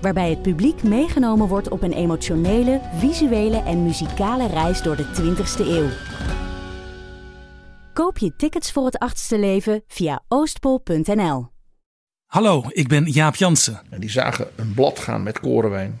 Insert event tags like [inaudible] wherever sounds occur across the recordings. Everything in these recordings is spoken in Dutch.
Waarbij het publiek meegenomen wordt op een emotionele, visuele en muzikale reis door de 20ste eeuw. Koop je tickets voor het achtste leven via oostpol.nl. Hallo, ik ben Jaap Jansen. En die zagen een blad gaan met korenwijn.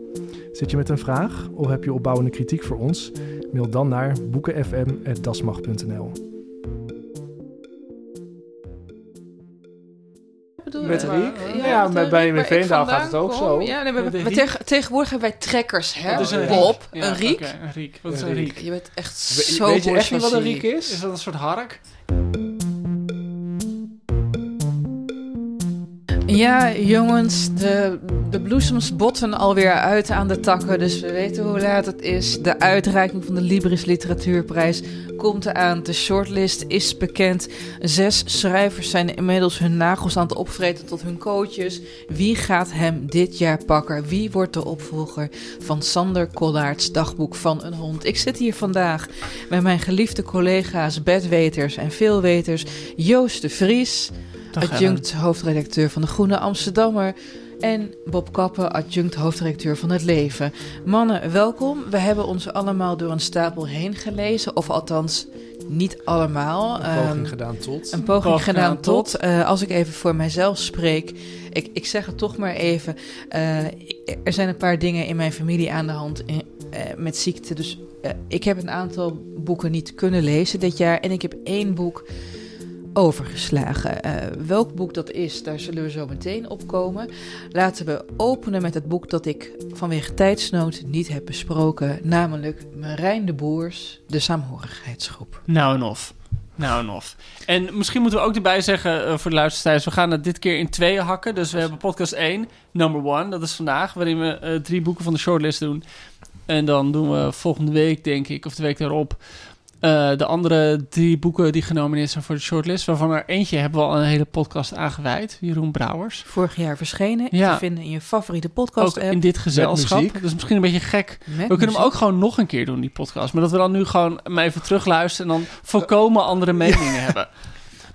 Zit je met een vraag of heb je opbouwende kritiek voor ons? Mail dan naar boekenfm.dasmag.nl. Met Riek? Ja, ja bij, bij mijn Veendaal gaat het ook zo. Ja, nee, maar, maar tegen, tegenwoordig hebben wij trekkers, hè? Wat is een Bob, een riek. oké, een riek. Wat is een riek? Je bent echt We- zo Weet je echt niet wat een riek is? Is dat een soort hark? Ja, jongens, de, de bloesems botten alweer uit aan de takken, dus we weten hoe laat het is. De uitreiking van de Libris Literatuurprijs komt eraan. De shortlist is bekend. Zes schrijvers zijn inmiddels hun nagels aan het opvreten tot hun coaches. Wie gaat hem dit jaar pakken? Wie wordt de opvolger van Sander Kollaerts dagboek van een hond? Ik zit hier vandaag met mijn geliefde collega's, bedweters en veelweters. Joost de Vries, adjunct hoofdredacteur van de Groene Amsterdammer. En Bob Kappen, adjunct hoofdredacteur van Het Leven. Mannen, welkom. We hebben ons allemaal door een stapel heen gelezen. Of althans, niet allemaal. Een poging Ehm, gedaan tot. een poging Poging gedaan gedaan tot. tot. Eh, als ik even voor mijzelf spreek. Ik, ik zeg het toch maar even. eh, er zijn een paar dingen in mijn familie aan de hand in- eh, met ziekte. Dus ik heb een aantal boeken niet kunnen lezen dit jaar. En ik heb één boek overgeslagen. Eh, welk boek dat is, daar zullen we zo meteen op komen. Laten we openen met het boek dat ik vanwege tijdsnood niet heb besproken. Namelijk Marijn de Boers, De Saamhorigheidsgroep. Nou en of. Nou en of. En misschien moeten we ook erbij zeggen eh, voor de luisteraars... we gaan het dit keer in tweeën hakken. Dus we hebben podcast 1, number 1, dat is vandaag... waarin we eh, drie boeken van de shortlist doen. En dan doen we volgende week, denk ik, of de week daarop... eh, de andere drie boeken die genomineerd zijn voor de shortlist... waarvan er eentje hebben we al een hele podcast aangewijd. Jeroen Brouwers. Vorig jaar verschenen. Ja. Te vinden in je favoriete Ook podcast-app. in dit gezelschap. muziek. Dus misschien een beetje gek. Met We kunnen hem ook gewoon nog een keer doen, die podcast. Maar dat we dan nu gewoon hem even terugluisteren... en dan volkomen andere meningen [laughs] hebben.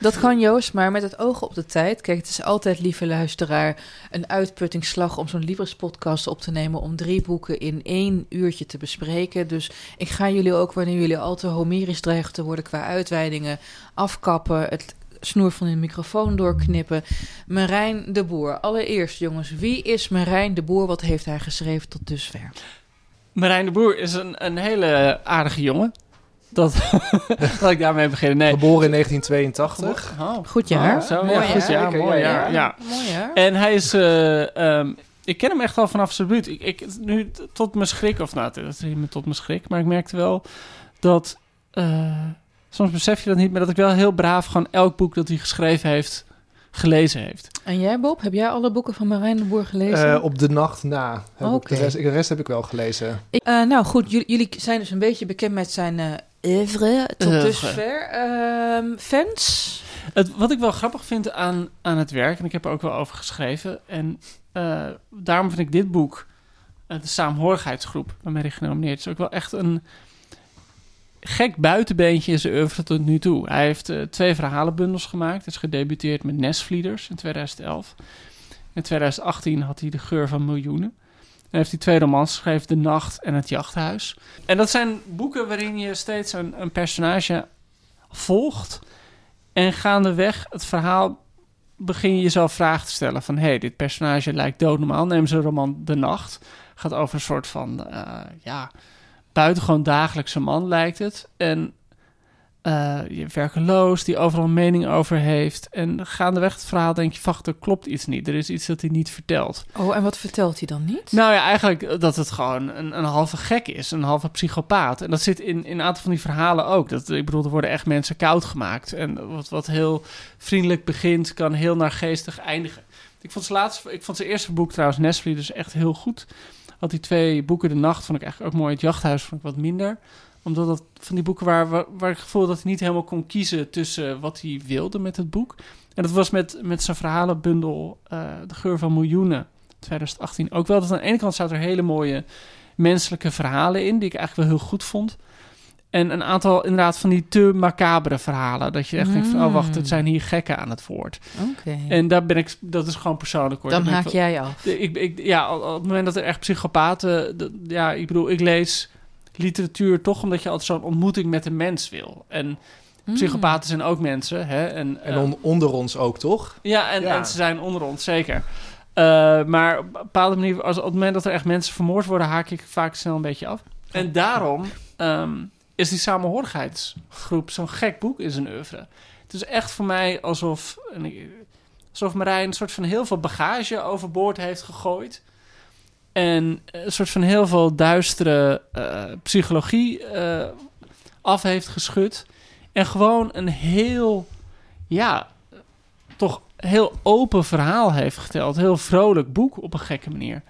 Dat kan Joost, maar met het oog op de tijd. Kijk, het is altijd, lieve luisteraar, een uitputtingsslag om zo'n Libris-podcast op te nemen. Om drie boeken in één uurtje te bespreken. Dus ik ga jullie ook, wanneer jullie al te homerisch dreigen te worden qua uitweidingen, afkappen. Het snoer van de microfoon doorknippen. Marijn de Boer. Allereerst, jongens, wie is Marijn de Boer? Wat heeft hij geschreven tot dusver? Marijn de Boer is een, een hele aardige jongen. Dat [laughs] laat ik daarmee beginnen. Nee. Geboren in 1982. Oh, Goed jaar. oh, zo, Mooi ja, jaar. goed jaar, mooi ja, jaar. Ja. Mooi jaar. En hij is... eh, ehm, ik ken hem echt al vanaf zijn buurt. Ik, ik, nu tot mijn schrik, of nou, dat is tot mijn schrik. Maar ik merkte wel dat... eh, soms besef je dat niet, maar dat ik wel heel braaf gewoon elk boek dat hij geschreven heeft, gelezen heeft. En jij, Bob? Heb jij alle boeken van Marijn de Boer gelezen? Eh, op de nacht na. Heb ik Oké. de, rest, de rest heb ik wel gelezen. Ik- eh, nou goed, jullie, jullie zijn dus een beetje bekend met zijn eh oeuvre tot Oeuvre. dusver. Ehm, fans? Het, wat ik wel grappig vind aan, aan het werk, en ik heb er ook wel over geschreven, en eh, daarom vind ik dit boek, eh, de Saamhorigheidsgroep, waarmee hij genomineerd is, ook wel echt een, gek buitenbeentje in zijn oeuvre tot nu toe. Hij heeft eh, twee verhalenbundels gemaakt. Hij is gedebuteerd met Nesvlieders in 2011. In 2018 had hij De Geur van Miljoenen. Heeft hij twee romans geschreven, De Nacht en Het Jachthuis. En dat zijn boeken waarin je steeds een, een personage volgt. En gaandeweg het verhaal begin je jezelf vragen te stellen van... hé, hey, dit personage lijkt doodnormaal. Neem ze roman De Nacht. Gaat over een soort van, uh, ja, buitengewoon dagelijkse man lijkt het. En uh, je werkeloos, die overal een mening over heeft. En gaandeweg het verhaal denk je, wacht, er klopt iets niet. Er is iets dat hij niet vertelt. Oh, en wat vertelt hij dan niet? Nou ja, eigenlijk dat het gewoon een, een halve gek is, een halve psychopaat. En dat zit in, in een aantal van die verhalen ook. Dat, ik bedoel, er worden echt mensen koud gemaakt. En wat, wat heel vriendelijk begint, kan heel naargeestig eindigen. Ik vond zijn, laatste, ik vond zijn eerste boek trouwens, Nestle, dus echt heel goed. Had die twee boeken, De Nacht, vond ik eigenlijk ook mooi. Het Jachthuis vond ik wat minder omdat dat van die boeken waar, waar, waar ik gevoel dat hij niet helemaal kon kiezen tussen wat hij wilde met het boek. En dat was met, met zijn verhalenbundel uh, De Geur van Miljoenen, 2018 ook wel. Dat aan de ene kant zaten er hele mooie menselijke verhalen in, die ik eigenlijk wel heel goed vond. En een aantal inderdaad van die te macabere verhalen. Dat je echt denkt van, oh wacht, het zijn hier gekken aan het woord. En daar ben ik, dat is gewoon persoonlijk hoor. Dan haak wel- jij af. ik, ik, ja, op het moment dat er echt psychopaten... ja, ik bedoel, ik lees literatuur toch omdat je altijd zo'n ontmoeting met een mens wil. En psychopaten zijn ook mensen, hè. En, En eh, on- onder ons ook, toch? ja, en, Ja. en ze zijn onder ons, zeker. Eh, maar op een bepaalde manier, als, op het moment dat er echt mensen vermoord worden, haak ik vaak snel een beetje af. En daarom ehm, is die samenhorigheidsgroep zo'n gek boek in zijn oeuvre. Het is echt voor mij alsof, alsof Marijn een soort van heel veel bagage overboord heeft gegooid. En een soort van heel veel duistere eh, psychologie eh, af heeft geschud. En gewoon een heel, ja, toch heel open verhaal heeft geteld. Heel vrolijk boek op een gekke manier.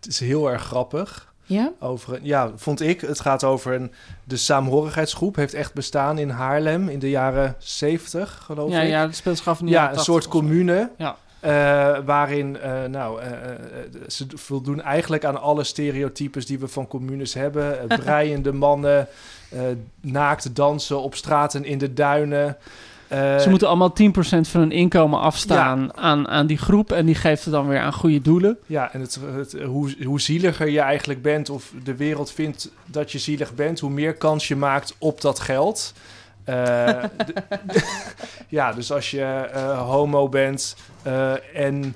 Het is heel erg grappig. Ja? Over, een- ja, vond ik. Het gaat over een... De saamhorigheidsgroep heeft echt bestaan in Haarlem in de jaren 70, geloof Ja, ik. ja, dat speelt zich af in de Ja, jaren een 80 soort commune. Ja. Eh, waarin, eh, nou, eh, ze voldoen eigenlijk aan alle stereotypes die we van communes hebben. [laughs] Breiende mannen, naakt dansen op straten in de duinen. Ze moeten allemaal 10% van hun inkomen afstaan aan, aan die groep. En die geeft het dan weer aan goede doelen. Ja, en het, het, hoe, hoe zieliger je eigenlijk bent, of de wereld vindt dat je zielig bent, hoe meer kans je maakt op dat geld. Eh, [laughs] ja, dus als je eh, homo bent eh, en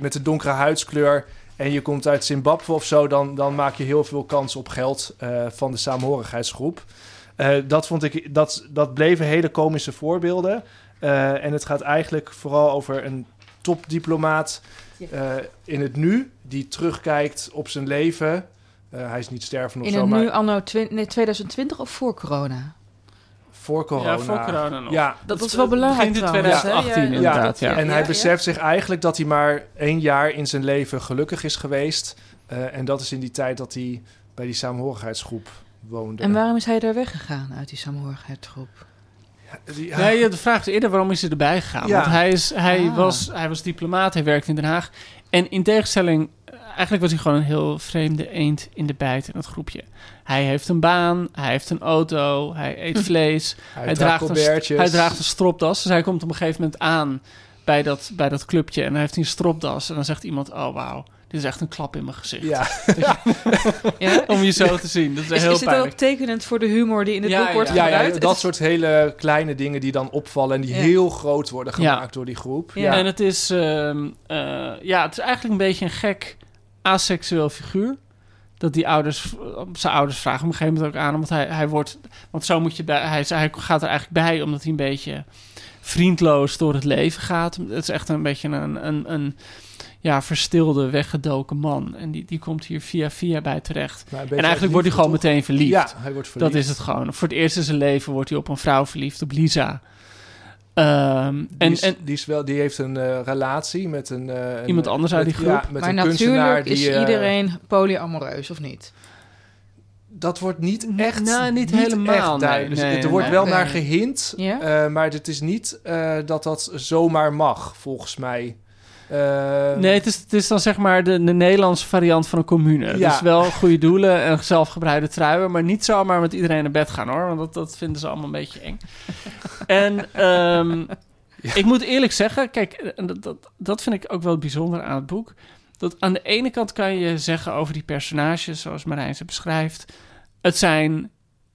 met een donkere huidskleur en je komt uit Zimbabwe of zo, dan, dan maak je heel veel kans op geld van de saamhorigheidsgroep. Dat vond ik, dat, dat bleven hele komische voorbeelden. En het gaat eigenlijk vooral over een topdiplomaat eh, in het nu, die terugkijkt op zijn leven. Eh, hij is niet stervend of In zo, het maar nu anno nee, 2020 of voor corona? voor corona. Ja, voor corona nog. Ja, Dat Het is wel belangrijk in trouwens, hè? 2018 Ja, inderdaad, ja. En hij ja. beseft zich eigenlijk dat hij maar één jaar in zijn leven gelukkig is geweest. Eh, en dat is in die tijd dat hij bij die saamhorigheidsgroep woonde. En waarom is hij daar weggegaan uit die saamhorigheidsgroep? Die- ja, Nee, de vraag is eerder waarom is hij erbij gegaan? Ja. Want hij, is, hij, Ah. was, hij was diplomaat, hij werkte in Den Haag. En in tegenstelling, eigenlijk was hij gewoon een heel vreemde eend in de bijt in dat groepje. Hij heeft een baan, hij heeft een auto, hij eet vlees. hij, hij, draagt draagt een, hij draagt een stropdas. Dus hij komt op een gegeven moment aan bij dat, bij dat clubje. En hij heeft een stropdas. En dan zegt iemand, oh wauw, dit is echt een klap in mijn gezicht. Ja, [laughs] Ja? [laughs] Om je zo te zien. Dat is, Is, heel is dit pijnlijk. ook tekenend voor de humor die in het Ja, boek ja. wordt ja, ja, gebruikt? dat Het soort hele kleine dingen die dan opvallen en die Ja. heel groot worden Ja. gemaakt door die groep. Ja. En het is, ehm, eh, ja, het is eigenlijk een beetje een gek aseksueel figuur. Dat die ouders, zijn ouders vragen op een gegeven moment ook aan. Want hij, hij wordt, want zo moet je bij, hij, hij gaat er eigenlijk bij omdat hij een beetje vriendloos door het leven gaat. Het is echt een beetje een, een, een ja, verstilde, weggedoken man. En die, die komt hier via via bij terecht. Nou, En eigenlijk wordt hij gewoon meteen verliefd. Ja, hij wordt verliefd. Dat is het gewoon. Voor het eerst in zijn leven wordt hij op een vrouw verliefd, op Lisa. Ehm, Die, en, is, en die, is wel, die heeft een eh, relatie met een... eh, een- Iemand anders uit met- die groep? Ja, met maar een natuurlijk die... is eh, iedereen polyamoreus, of niet? Dat wordt niet echt... Nou, niet helemaal, echt nee. duidelijk. Dus Nee, er wordt nee. wel Nee. naar gehint, Ja? eh, maar het is niet eh, dat dat zomaar mag, volgens mij. Eh, Nee, het is, het is dan zeg maar de, de Nederlandse variant van een commune. Ja. Dus wel goede doelen en zelfgebreide truien, maar niet zomaar met iedereen naar bed gaan hoor, want dat, dat vinden ze allemaal een beetje eng. en ehm, [laughs] ik moet eerlijk zeggen, kijk, dat, dat, dat vind ik ook wel bijzonder aan het boek. Dat aan de ene kant kan je zeggen over die personages, zoals Marijn ze beschrijft, het zijn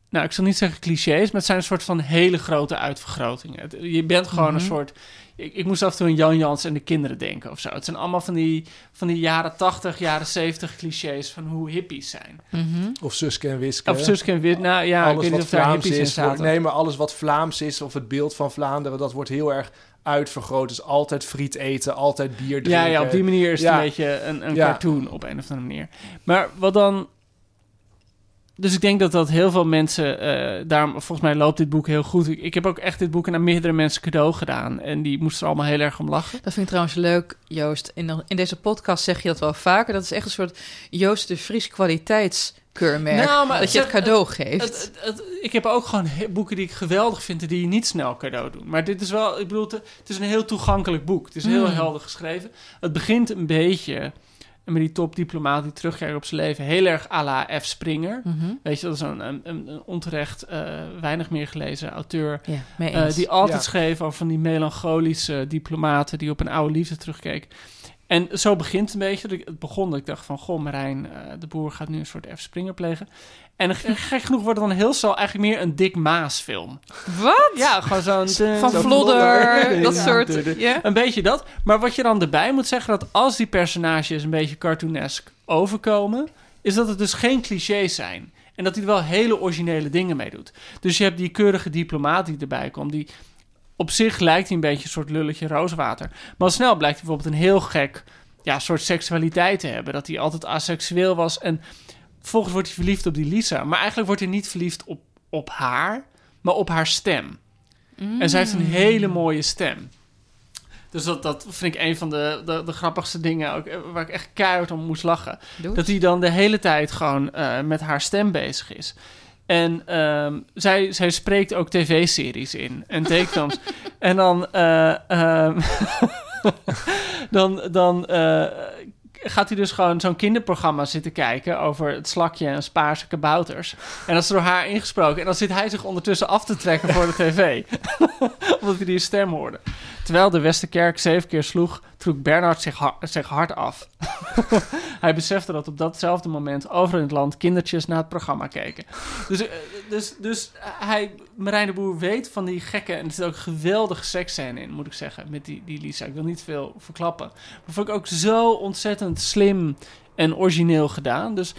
nou, ik zal niet zeggen clichés, maar het zijn een soort van hele grote uitvergrotingen. Je bent gewoon een Mhm. soort. Ik, ik moest af en toe aan Jan Jans en de kinderen denken of zo. Het zijn allemaal van die, van die jaren 80, jaren 70 clichés van hoe hippies zijn. Mhm. Of Suske en Wiske. Of Suske en Wit. Nou ja, ik alles weet niet wat of daar Vlaams hippies in is. wordt- nee, maar alles wat Vlaams is, of het beeld van Vlaanderen, dat wordt heel erg uitvergroot. Dus altijd friet eten, altijd bier drinken. Ja, ja, op die manier is het Ja. een beetje een, een Ja. cartoon op een of andere manier. Maar wat dan... Dus ik denk dat dat heel veel mensen... daarom, volgens mij loopt dit boek heel goed. Ik, ik heb ook echt dit boek aan meerdere mensen cadeau gedaan. En die moesten er allemaal heel erg om lachen. Dat vind ik trouwens leuk, Joost. In, de- in deze podcast zeg je dat wel vaker. Dat is echt een soort Joost de Vries kwaliteitskeurmerk. Nou, maar dat je het cadeau geeft. Het, het, het- ik heb ook gewoon boeken die ik geweldig vind... en die je niet snel cadeau doen. Maar dit is wel... Ik bedoel, het, het is een heel toegankelijk boek. Het is heel Mm. helder geschreven. Het begint een beetje... met die topdiplomaat die terugkijkt op zijn leven... heel erg à la F. Springer... Mhm. Weet je, dat is een, een, een onterecht eh, weinig meer gelezen auteur. Eh, die altijd Ja. schreef over van die melancholische diplomaten die op een oude liefde terugkeek. En zo begint het een beetje. Het begon dat ik dacht van, goh, Marijn eh, de Boer gaat nu een soort F. Springer plegen. En gek genoeg wordt het dan heel snel eigenlijk meer een Dick Maas film. Wat? Ja, gewoon zo'n... Van Zo'n Vlodder, Vlodder. dat Ja. soort... Ja. Een beetje dat. Maar wat je dan erbij moet zeggen, dat als die personages een beetje cartoonesk overkomen, is dat het dus geen clichés zijn. En dat hij er wel hele originele dingen mee doet. Dus je hebt die keurige diplomaat die erbij komt, die op zich lijkt hij een beetje een soort lulletje rooswater. Maar al snel blijkt hij bijvoorbeeld een heel gek ja, soort seksualiteit te hebben. Dat hij altijd asexueel was. En vervolgens wordt hij verliefd op die Lisa. Maar eigenlijk wordt hij niet verliefd op, op haar, maar op haar stem. En zij heeft een hele mooie stem. Dus dat, dat vind ik een van de, de, de grappigste dingen ook, eh, waar ik echt keihard om moest lachen. Dat hij dan de hele tijd gewoon eh, met haar stem bezig is. En ehm, zij, zij spreekt ook tv-series in en tekenfilms. [laughs] en dan, eh, ehm, [laughs] dan, dan eh, gaat hij dus gewoon zo'n kinderprogramma zitten kijken over het slakje en spaarse kabouters. En dat is door haar ingesproken. En dan zit hij zich ondertussen af te trekken voor de tv. [laughs] Omdat hij die stem hoorde. Terwijl de Westerkerk zeven keer sloeg, trok Bernard zich, ha- zich hard af. [laughs] hij besefte dat op datzelfde moment overal in het land kindertjes naar het programma keken. Dus, eh, dus, dus hij, Marijn de Boer weet van die gekke... en er zit ook een geweldige seksscène in, moet ik zeggen, met die, die Lisa. Ik wil niet veel verklappen. Maar vond ik ook zo ontzettend slim en origineel gedaan. Dus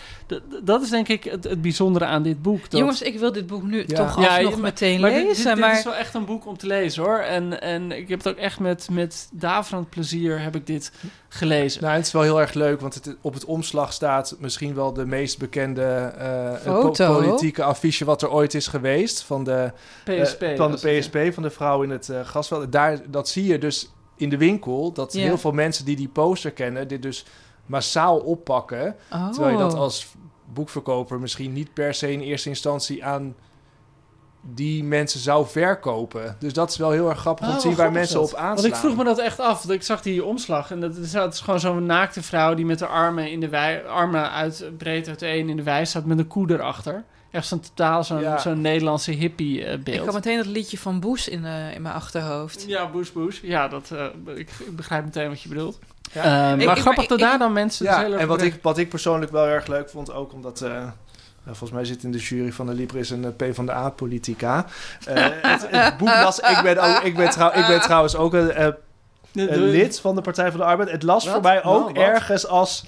dat is denk ik het, het bijzondere aan dit boek. Dat, Jongens, ik wil dit boek nu Ja. toch Ja, alsnog maar- meteen maar lezen. dit, dit, maar is wel echt een boek om te lezen hoor. En, en ik heb het ook echt met, met daverend plezier heb ik dit gelezen. Nou, het is wel heel erg leuk, want het, op het omslag staat misschien wel de meest bekende eh, po- Foto. politieke affiche wat er ooit is geweest. Van de, eh, PSP. van was de het, PSP, van de vrouw in het eh gasveld. Daar, dat zie je dus in de winkel, dat Ja. heel veel mensen die die poster kennen, dit dus massaal oppakken. oh. Terwijl je dat als boekverkoper misschien niet per se in eerste instantie aan die mensen zou verkopen. Dus dat is wel heel erg grappig om Oh, te zien wat waar mensen op aanslaan. Want ik vroeg me dat echt af. Ik zag die omslag. En dat is, dat is gewoon zo'n naakte vrouw die met de armen, in de wei, armen uit, breed uiteen in de wei staat met een koe erachter. Echt zo'n totaal zo'n Ja. zo'n Nederlandse hippie eh, Ik beeld. had meteen dat liedje van Boes in, eh, in mijn achterhoofd. Ja, boes boes. Ja, dat, eh, ik, ik begrijp meteen wat je bedoelt. Ja. Eh, Ik- maar ik- grappig dat ik- daar dan mensen dus Ja, en wat ik, wat ik persoonlijk wel erg leuk vond, ook omdat... eh, nou, volgens mij zit in de jury van de Libris een eh, P van de A-politica. Eh, [laughs] het, het boek las... Ik ben, ook, ik, ben trouw, ik ben trouwens ook een, een lid van de Partij van de Arbeid. Het las Wat? voor mij ook Nou, ergens als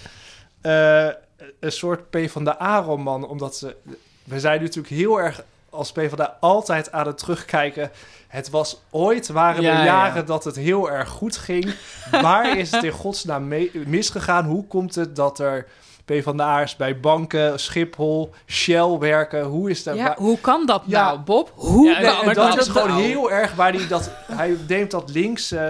een soort P van de A-roman. Omdat ze... We zijn natuurlijk heel erg als P van de A altijd aan het terugkijken... Het was ooit, waren Ja, er ja. jaren dat het heel erg goed ging. Waar is het in godsnaam mee- misgegaan? Hoe komt het dat er PvdA'ers bij banken, Schiphol, Shell werken? Hoe is dat? Ja, waar- hoe kan dat Ja. nou, Bob? Hoe Ja, kan Nee, maar en dat dat- is gewoon nou- heel erg waar hij dat... Hij neemt dat links... eh,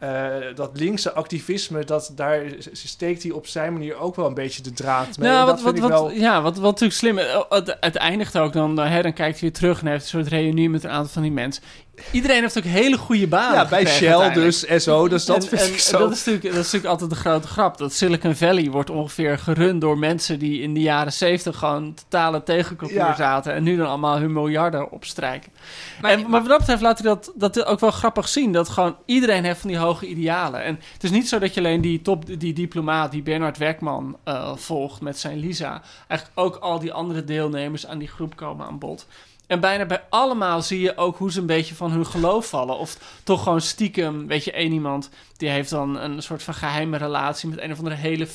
eh, dat linkse activisme, dat, daar steekt hij op zijn manier ook wel een beetje de draad mee. Nou, En wat, dat wat, wel... ja, wat, wat natuurlijk slim oh, het, het eindigt ook dan, eh, hè, dan kijkt hij weer terug en heeft een soort reunie met een aantal van die mensen. Iedereen heeft ook hele goede banen Ja, bij Shell dus zo, dus dat En- vind en- ik zo. Dat is, natuurlijk, dat is natuurlijk altijd de grote grap. Dat Silicon Valley wordt ongeveer gerund door mensen die in de jaren zeventig gewoon totale tegencultuur Ja. zaten. En nu dan allemaal hun miljarden opstrijken. Maar- en, maar wat dat betreft laat hij dat, dat ook wel grappig zien. Dat gewoon iedereen heeft van die hoge idealen. En het is niet zo dat je alleen die top, die diplomaat, die Bernard Werkman eh, volgt met zijn Lisa. Eigenlijk ook al die andere deelnemers aan die groep komen aan bod. En bijna bij allemaal zie je ook hoe ze een beetje van hun geloof vallen. Of toch gewoon stiekem, weet je, één iemand die heeft dan een soort van geheime relatie met een of andere hele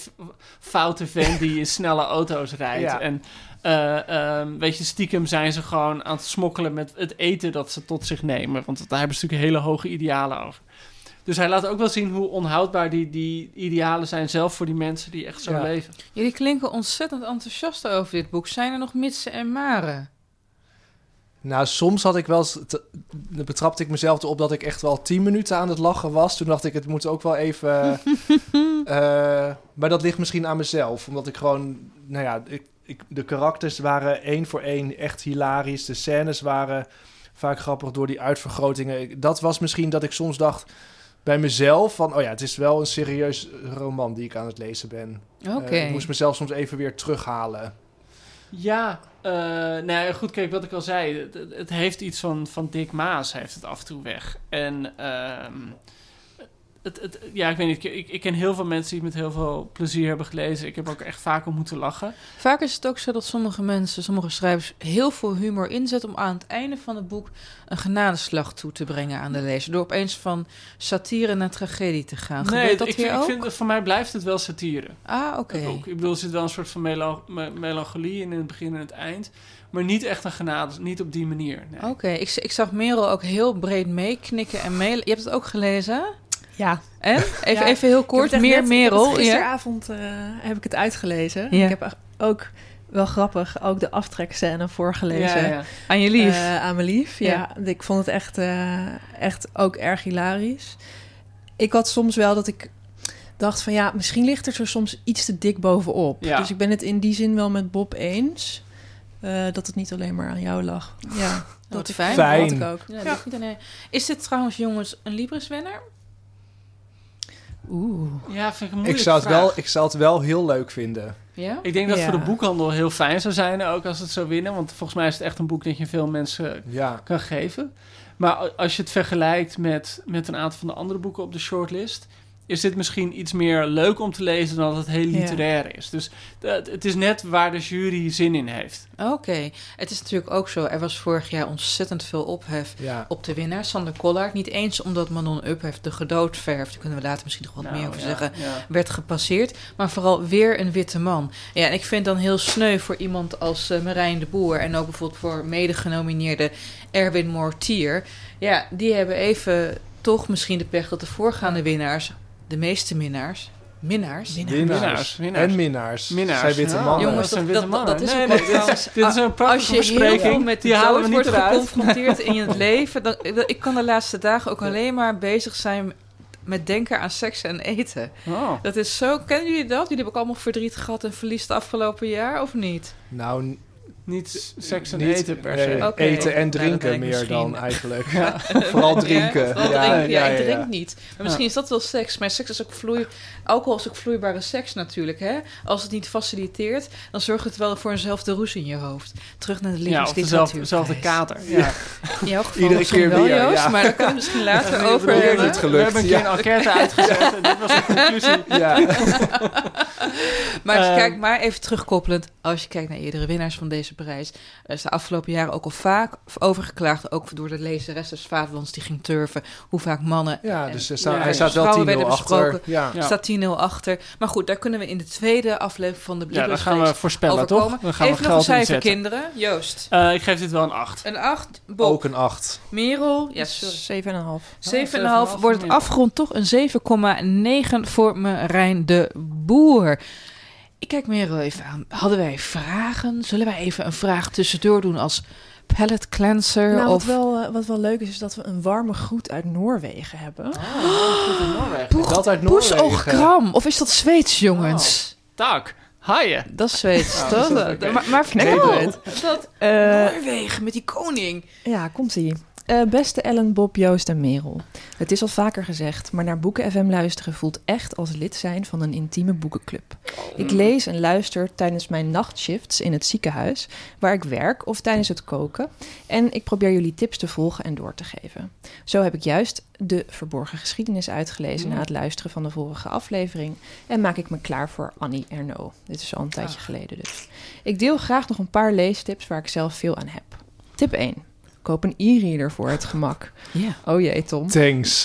foute vent die in snelle auto's rijdt. Ja. En eh, ehm, weet je, stiekem zijn ze gewoon aan het smokkelen met het eten dat ze tot zich nemen. Want daar hebben ze natuurlijk hele hoge idealen over. Dus hij laat ook wel zien hoe onhoudbaar die, die idealen zijn, zelf voor die mensen die echt zo Ja. leven. Jullie klinken ontzettend enthousiast over dit boek. Zijn er nog mitsen en maren? Nou, soms had ik wel te- betrapte ik mezelf erop dat ik echt wel tien minuten aan het lachen was. Toen dacht ik, het moet ook wel even... [laughs] eh, maar dat ligt misschien aan mezelf. Omdat ik gewoon... Nou ja, ik, ik, de karakters waren één voor één echt hilarisch. De scènes waren vaak grappig door die uitvergrotingen. Dat was misschien dat ik soms dacht bij mezelf van... Oh ja, het is wel een serieus roman die ik aan het lezen ben. Oké. Eh, ik moest mezelf soms even weer terughalen. Ja, eh nou ja, goed, kijk wat ik al zei. Het heeft iets van, van Dick Maas, heeft het af en toe weg. En ehm, het, het, ja, ik weet niet, ik, ik ken heel veel mensen die het met heel veel plezier hebben gelezen. Ik heb ook echt vaak om moeten lachen. Vaak is het ook zo dat sommige mensen, sommige schrijvers, heel veel humor inzetten om aan het einde van het boek een genadeslag toe te brengen aan de lezer. Door opeens van satire naar tragedie te gaan. Gebeurt dat ik, hier vind, ook? ik vind, voor mij blijft het wel satire. Ah, oké. Ik bedoel, er zit wel een soort van melo- me- melancholie in, in het begin en het eind. Maar niet echt een genade, niet op die manier. Nee. Oké, ik, ik zag Merel ook heel breed meeknikken en mee. Je hebt het ook gelezen? Ja. En? Even, Ja, even heel Ik kort, meer net- ik Merel. Ja. Gisteravond eh, heb ik het uitgelezen. Ja. Ik heb ook wel grappig ook de aftrekscène voorgelezen. Ja, ja. Aan je lief. Eh, aan mijn lief, ja. Ik vond het echt, eh, echt ook erg hilarisch. Ik had soms wel dat ik dacht van ja, misschien ligt er soms iets te dik bovenop. Ja. Dus ik ben het in die zin wel met Bob eens. eh, dat het niet alleen maar aan jou lag. Ja, dat ik, fijn. dat Fijn. had ik ook. Ja, Is dit trouwens, jongens, een Libris-winnaar? Oeh. Ja, vind ik een Ik moeilijke zou, het vraag. wel, ik zou het wel heel leuk vinden. Ja? Ik denk dat het Ja. voor de boekhandel heel fijn zou zijn, ook als het zou winnen. Want volgens mij is het echt een boek dat je veel mensen Ja. kan geven. Maar als je het vergelijkt met, met een aantal van de andere boeken op de shortlist, is dit misschien iets meer leuk om te lezen dan dat het heel Ja. literair is. Dus het is net waar de jury zin in heeft. Oké. Het is natuurlijk ook zo, er was vorig jaar ontzettend veel ophef Ja. op de winnaar, Sander Collard. Niet eens omdat Manon Uphef de gedoodverf, daar kunnen we later misschien nog wat Nou, meer over ja, zeggen, ja. werd gepasseerd. Maar vooral weer een witte man. Ja, en ik vind dan heel sneu voor iemand als eh, Marijn de Boer... en ook bijvoorbeeld voor mede-genomineerde Erwin Mortier. Ja, die hebben even toch misschien de pech dat de voorgaande winnaars... de meeste minnaars... Minnaars? Winnaars. En minnaars. Minnaars, Zijn witte mannen. Jongens, dat dat, witte dat, dat mannen. is Nee, nee, dit is- trouwens- dit is een Als prachtige je heel veel met de Die we dood wordt eruit. geconfronteerd in het [laughs] leven... Dan, ik kan de laatste dagen ook alleen maar bezig zijn met denken aan seks en eten. Oh. Dat is zo... Kennen jullie dat? Jullie hebben ook allemaal verdriet gehad en verlies het afgelopen jaar, of niet? Nou, Niet seks en niet, eten per nee, se. Eten en Nou, drinken meer misschien- dan eigenlijk. [laughs] Vooral drinken. Ja, vooral Ja, drinken. Ja, ja, ik ja, drink ja. niet. Maar misschien is dat wel seks. Maar seks is ook vloei... Alcohol is ook vloeibare seks natuurlijk, hè? Als het niet faciliteert, dan zorgt het wel voor eenzelfde roes in je hoofd. Terug naar de Ja, of levensliteratuur. dezelfde, dezelfde kater. Ja. In jouw geval Iedere misschien keer wel, weer, Joost, ja. maar daar kunnen we misschien later over bedoel, weer hebben. niet gelukt, We hebben een keer ja. een enquête [laughs] uitgezet en dit was de conclusie. Ja. [laughs] Maar als je Ehm. kijkt, maar even terugkoppelend, als je kijkt naar eerdere winnaars van deze prijs, er is de afgelopen jaren ook al vaak overgeklaagd, ook door de lezeres des Vaderlands die ging turven, hoe vaak mannen Ja, en dus er sta- Ja, hij ja. staat wel vrouwen 10-0 werden achter. Ja. Ja. staat 10-0 achter. Maar goed, daar kunnen we in de tweede aflevering van de Ja, dan Libris gaan we voorspellen, overkomen. toch? Dan gaan Even we nog een cijfer, inzetten. kinderen. Joost. Eh, ik geef dit wel een 8. Een 8. Bob. Ook een 8. Merel. Ja, sorry. 7,5. 7,5 7,5 wordt het meer. afgerond toch een 7,9 voor Marijn de Boer. Ik kijk Merel even aan. Hadden wij vragen? Zullen wij even een vraag tussendoor doen als palette cleanser Nou, wat, wel, eh, wat wel leuk is, is dat we een warme groet uit Noorwegen hebben. Poeg- Dat uit Poes Noorwegen. och kram. Of is dat Zweeds, jongens? Tak, haaien. Dat is Zweeds, Oh, toch? dat is oké. Maar, maar vertel. Dat Eh, Noorwegen met die koning. Ja, komt-ie. Eh, beste Ellen, Bob, Joost en Merel. Het is al vaker gezegd, maar naar Boeken FM luisteren voelt echt als lid zijn van een intieme boekenclub. Ik lees en luister tijdens mijn nachtshifts in het ziekenhuis, waar ik werk of tijdens het koken. En ik probeer jullie tips te volgen en door te geven. Zo heb ik juist de verborgen geschiedenis uitgelezen na het luisteren van de vorige aflevering. En maak ik me klaar voor Annie Ernaux. Dit is al een tijdje geleden dus. Ik deel graag nog een paar leestips waar ik zelf veel aan heb. Tip 1. Koop een e-reader voor het gemak. Ja. Oh jee, Tom. Thanks.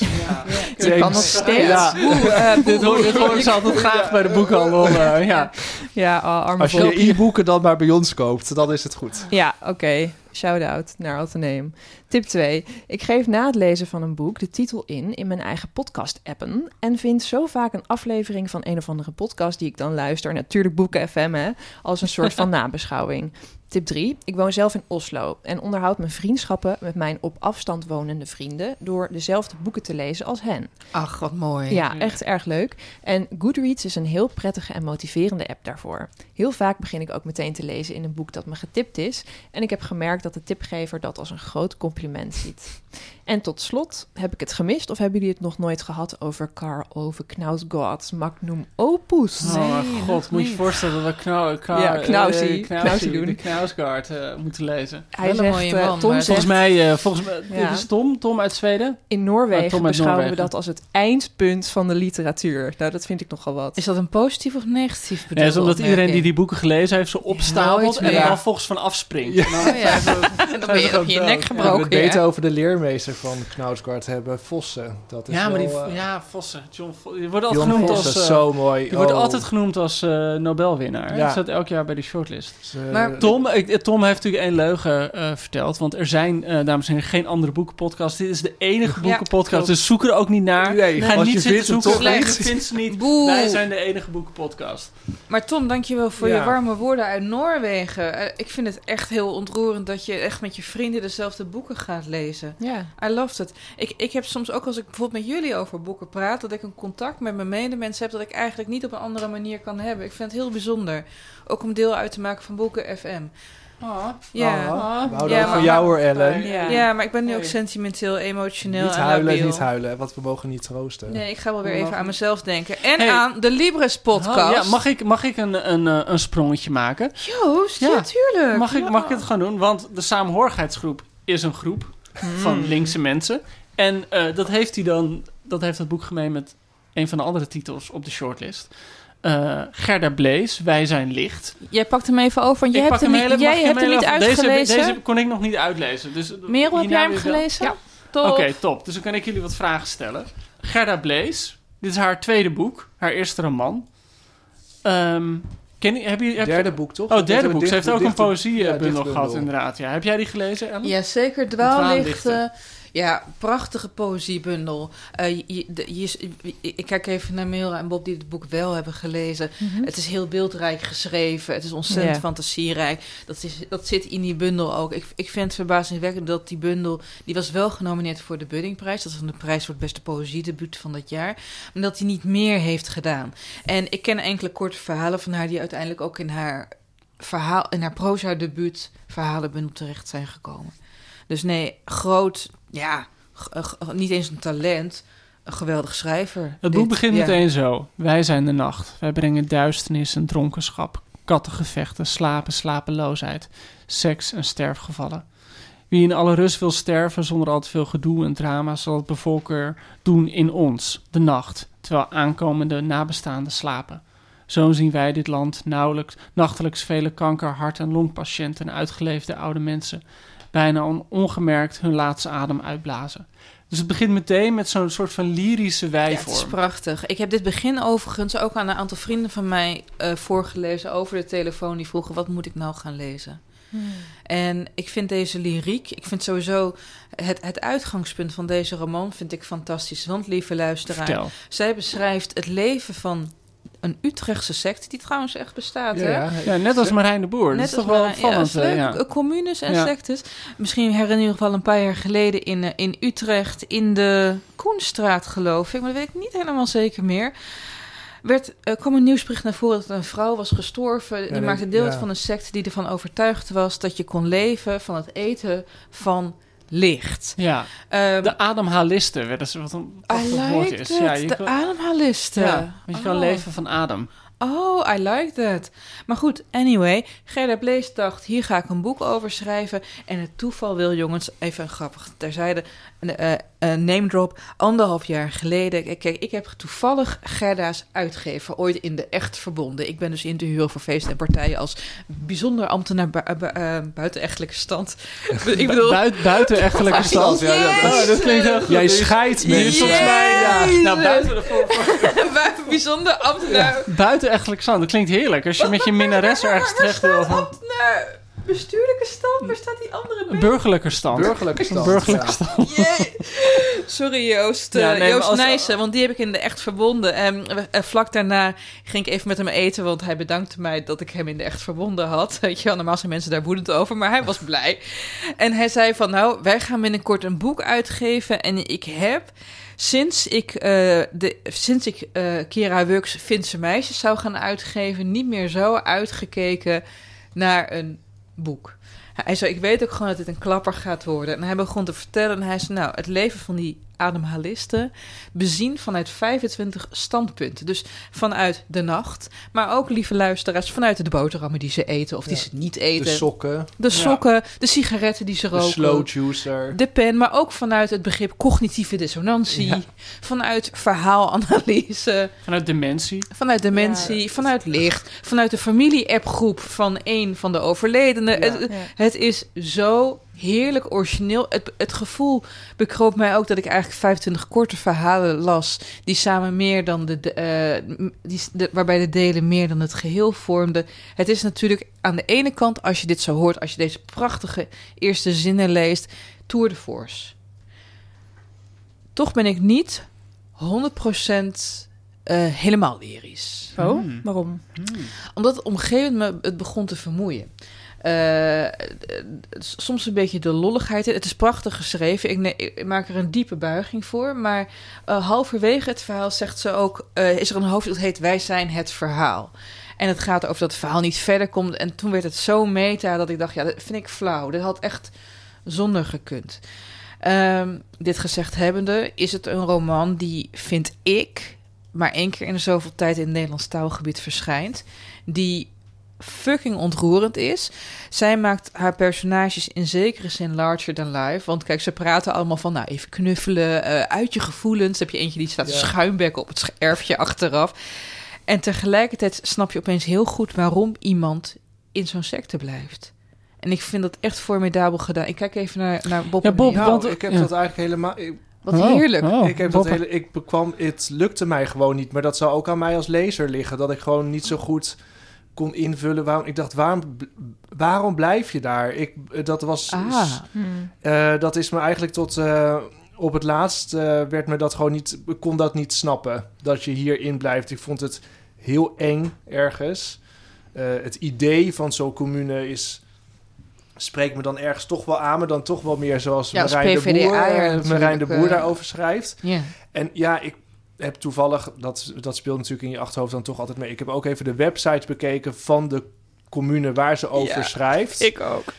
Je kan nog steeds. Ja. Oeh, eh, Dit hoor, dit horen ze altijd graag bij de boekhandel. eh, [laughs] ja. Ja, oh, arme Als je e-boeken dan maar bij ons koopt, dan is het goed. Ja, oké. Shout-out naar Atheneum. Tip 2. Ik geef na het lezen van een boek de titel in in mijn eigen podcast-appen... en vind zo vaak een aflevering van een of andere podcast die ik dan luister... natuurlijk Boeken FM, hè, als een soort van [laughs] nabeschouwing. Tip 3. Ik woon zelf in Oslo en onderhoud mijn vriendschappen met mijn op afstand wonende vrienden... door dezelfde boeken te lezen als hen. Ach, wat mooi. Ja, echt erg leuk. En Goodreads is een heel prettige en motiverende app daarvoor. Heel vaak begin ik ook meteen te lezen in een boek dat me getipt is. En ik heb gemerkt dat de tipgever dat als een groot compliment ziet. En tot slot, heb ik het gemist of hebben jullie het nog nooit gehad over Karl Ove Knausgaard's magnum opus? Oh mijn god, moet je je voorstellen dat we knau, knau, Ja, Knausie. eh, Knausie, Knausie doen. de Knausgaard eh, moeten lezen. Hij Wel een zegt, mooie eh, man, Tom zegt, Volgens mij, eh, volgens mij Ja. dit is Tom, Tom uit Zweden. in Noorwegen Oh, beschouwen Noorwegen. we dat als het eindpunt van de literatuur. Nou, dat vind ik nogal wat. Is dat een positief of negatief Nee, bedoelde is omdat iedereen die die boeken gelezen heeft, zo opstapelt en er dan volgens van afspringt. Ja. En dan Oh ja. ze- [laughs] dan ben je ze op je nek. We gebroken. beter ja. over de leermeester van Knausgaard hebben, Vossen. Dat is Ja, maar die wel, eh, ja, Vossen. John Vo- die wordt altijd Jon genoemd Vossen, als... eh, zo mooi. die wordt Oh. altijd genoemd als eh, Nobelwinnaar. Ja. Dat staat elk jaar bij die shortlist. Dus, eh, Maar Tom, ik, Tom heeft natuurlijk één leugen eh, verteld. Want er zijn, eh, dames en heren, geen andere boekenpodcasts. Dit is de enige boekenpodcast. dus zoek er ook niet naar. Nee, Ga niet je zitten zoeken. toch Nee, niet. je vindt ze niet. Boe. Wij zijn de enige boekenpodcast. Maar Tom, dankjewel voor Ja. je warme woorden uit Noorwegen. Eh, ik vind het echt heel ontroerend dat je echt met je vrienden dezelfde boeken gaat lezen. Ja. I love it. Ik, ik heb soms ook als ik bijvoorbeeld met jullie over boeken praat, dat ik een contact met mijn medemensen heb dat ik eigenlijk niet op een andere manier kan hebben. Ik vind het heel bijzonder. Ook om deel uit te maken van Boeken FM. Ja. We houden Ja, ook van maar- jou hoor, Ellen. Ja. Ja, maar ik ben nu ook sentimenteel, emotioneel Niet en huilen, niet huilen, want we mogen niet troosten. Nee, ik ga wel weer even aan mezelf denken. En Hey. aan de podcast. Oh, ja, mag ik, mag ik een, een, eh, een sprongetje maken? Joost, ja, Ja. tuurlijk. Mag ik, mag ik het gewoon doen? Want de samenhorigheidsgroep is een groep van linkse mensen. En eh, dat heeft hij dan, dat heeft het boek gemeen met een van de andere titels op de shortlist. Eh, Gerda Blees, Wij zijn licht. Jij pakt hem even over, want jij hebt hem, niet, jij hebt hem niet even- deze- uitgelezen. Deze, kon ik nog niet uitlezen. Dus, Merel, heb jij hem wel. gelezen? Ja. Oké, top. Dus dan kan ik jullie wat vragen stellen. Gerda Blees, dit is haar tweede boek, haar eerste roman. Ehm ken je, heb je, heb je- Derde boek, toch? Oh, derde boek. Ze heeft dicht- ook een ja, poëziebundel dichtbundel. gehad, inderdaad. Ja. Heb jij die gelezen, Ellen? Ja, zeker. Dwaallichten. Ja, prachtige poëziebundel. Eh, je, je- de- je- ik kijk even naar Mira en Bob die het boek wel hebben gelezen. Het is heel beeldrijk geschreven. Het is ontzettend fantasierijk. Dat, is, dat zit in die bundel ook. Ik, ik vind het verbazingwekkend dat die bundel... Die was wel genomineerd voor de Buddingprijs. Dat is de prijs voor het beste poëziedebuut van dat jaar. Maar dat hij niet meer heeft gedaan. En ik ken enkele korte verhalen van haar... die uiteindelijk ook in haar, verhaal, in haar proza-debuut verhalenbundel terecht zijn gekomen. Dus nee, groot, ja, eh, g- niet eens een talent, een geweldig schrijver. Het boek begint ja. meteen zo. Wij zijn de nacht. Wij brengen duisternis en dronkenschap, kattengevechten, slapen, slapeloosheid, seks en sterfgevallen. Wie in alle rust wil sterven zonder al te veel gedoe en drama, zal het bevolker doen in ons, de nacht, terwijl aankomende nabestaanden slapen. Zo zien wij dit land nauwelijks, nachtelijks vele kanker, hart- en longpatiënten en uitgeleefde oude mensen bijna on- ongemerkt hun laatste adem uitblazen. Dus het begint meteen met zo'n soort van lyrische Ja, het is wijvorm. prachtig. Ik heb dit begin overigens ook aan een aantal vrienden van mij eh, voorgelezen over de telefoon. Die vroegen, wat moet ik nou gaan lezen? En ik vind deze lyriek, ik vind sowieso het, het uitgangspunt van deze roman vind ik fantastisch. Want lieve luisteraar, Vertel. zij beschrijft het leven van een Utrechtse secte, die trouwens echt bestaat. Ja, hè? ja. Ja, net als Marijn de Boer. dat Net is toch als wel opvallend. Ja, eh, ja. leuk. Eh, Communes en Ja. sectes. Misschien herinner je nog wel een paar jaar geleden in, eh, in Utrecht, in de Koenstraat, geloof ik, maar dat weet ik niet helemaal zeker meer. Werd, er kwam een nieuwsbericht naar voren dat een vrouw was gestorven. Die maakte deel uit ja. van een secte die ervan overtuigd was dat je kon leven van het eten van licht. Ja, Ehm, de ademhalisten werden ze wat een prachtig woord is. Ja, je de kan, ademhalisten. ja, want je kan Oh. leven van adem. Oh, I like that. Maar goed, anyway, Gerda Blees dacht, hier ga ik een boek over schrijven. En het toeval wil, jongens, even grappig terzijde, een eh, een name drop. Anderhalf jaar geleden, kijk, kijk, ik heb toevallig Gerda's uitgever ooit in de echt verbonden. Ik ben dus in te huren voor feesten en partijen als bijzonder ambtenaar bu bu uh, buitenechtelijke stand. [laughs] ik bedoel... Buit, buitenechtelijke stand. Ja, ja, dat- Oh, dat klinkt heel goed. Jij scheidt mensen. Volgens mij, ja. Nou, buiten de [laughs] Buiten- bijzonder ambtenaar. Buitenechtelijk stand, dat klinkt heerlijk. Als je met je minnares ergens terecht wil. van- Ambtenaar. Bestuurlijke stand, waar staat die andere bij? Burgerlijke stand. Burgerlijke stand. Burgerlijke ja. stand. [laughs] Sorry Joost, Ja, Eh, nee, Joost als- Nijssen, want die heb ik in de echt verbonden. En eh, vlak daarna ging ik even met hem eten, want hij bedankte mij dat ik hem in de echt verbonden had. [laughs] Weet je wel, normaal zijn mensen daar woedend over, maar hij was [laughs] blij. En hij zei van, nou, wij gaan binnenkort een boek uitgeven en ik heb... Sinds ik, eh, de, sinds ik eh Kira Wux Finse Meisjes zou gaan uitgeven, niet meer zo uitgekeken naar een boek. Hij zei, ik weet ook gewoon dat dit een klapper gaat worden. En hij begon te vertellen en hij zei, nou, het leven van die ademhalisten bezien vanuit 25 standpunten. Dus vanuit de nacht, maar ook, lieve luisteraars, vanuit de boterhammen die ze eten of die Ja. ze niet eten. De sokken, De sokken, de sigaretten die ze de roken. slow juicer. De pen, maar ook vanuit het begrip cognitieve dissonantie. Ja. Vanuit verhaalanalyse. Vanuit dementie. Vanuit dementie, vanuit licht, vanuit de familie-appgroep van een van de overledenen. Ja. Het, Ja. het is zo heerlijk origineel. Het, het gevoel bekroop mij ook dat ik eigenlijk 25 korte verhalen las. Die samen meer dan de. de, eh, die, de waarbij de delen meer dan het geheel vormden. Het is natuurlijk aan de ene kant, als je dit zo hoort, als je deze prachtige eerste zinnen leest, Tour de Force. Toch ben ik niet 100% eh, helemaal lyrisch. Oh, Hmm. waarom? Omdat het op een gegeven moment me het begon te vermoeien. Eh, soms een beetje de lolligheid. Het is prachtig geschreven. Ik, maak er een diepe buiging voor. Maar eh, halverwege het verhaal zegt ze ook... eh, is er een hoofdstuk dat heet Wij zijn het verhaal. En het gaat over dat het verhaal niet verder komt. En toen werd het zo meta dat ik dacht... ja, dat vind ik flauw. Dit had echt zonder gekund. Ehm, dit gezegd hebbende is het een roman die, vind ik... maar één keer in zoveel tijd in het Nederlands taalgebied verschijnt... die fucking ontroerend is. Zij maakt haar personages in zekere zin larger than life. Want kijk, ze praten allemaal van, nou, even knuffelen, eh, uit je gevoelens. Dan heb je eentje die staat Ja. schuimbekken op het erfje achteraf. En tegelijkertijd snap je opeens heel goed waarom iemand in zo'n secte blijft. En ik vind dat echt formidabel gedaan. Ik kijk even naar, naar Bob. Ja, Bob, Mieke. Nou, want- ik heb ja. dat eigenlijk helemaal... Ik, Wat Oh, heerlijk. oh, ik heb dat hele... Ik bekwam... Het lukte mij gewoon niet. Maar dat zou ook aan mij als lezer liggen. Dat ik gewoon niet zo goed kon invullen. Waarom, ik dacht, waarom, waarom blijf je daar? Ik, dat was... Ah, Hmm. Eh, dat is me eigenlijk tot eh, op het laatst eh, werd me dat gewoon niet, ik kon dat niet snappen dat je hierin blijft. Ik vond het heel eng ergens. Eh, het idee van zo'n commune is spreekt me dan ergens toch wel aan, maar dan toch wel meer zoals Ja, Marijn de Boer, eh, Marijn de Boer eh, daarover schrijft. ja. En ja, ik heb toevallig, dat, dat speelt natuurlijk in je achterhoofd dan toch altijd mee. Ik heb ook even de website bekeken van de commune waar ze over Ja, schrijft Ik ook.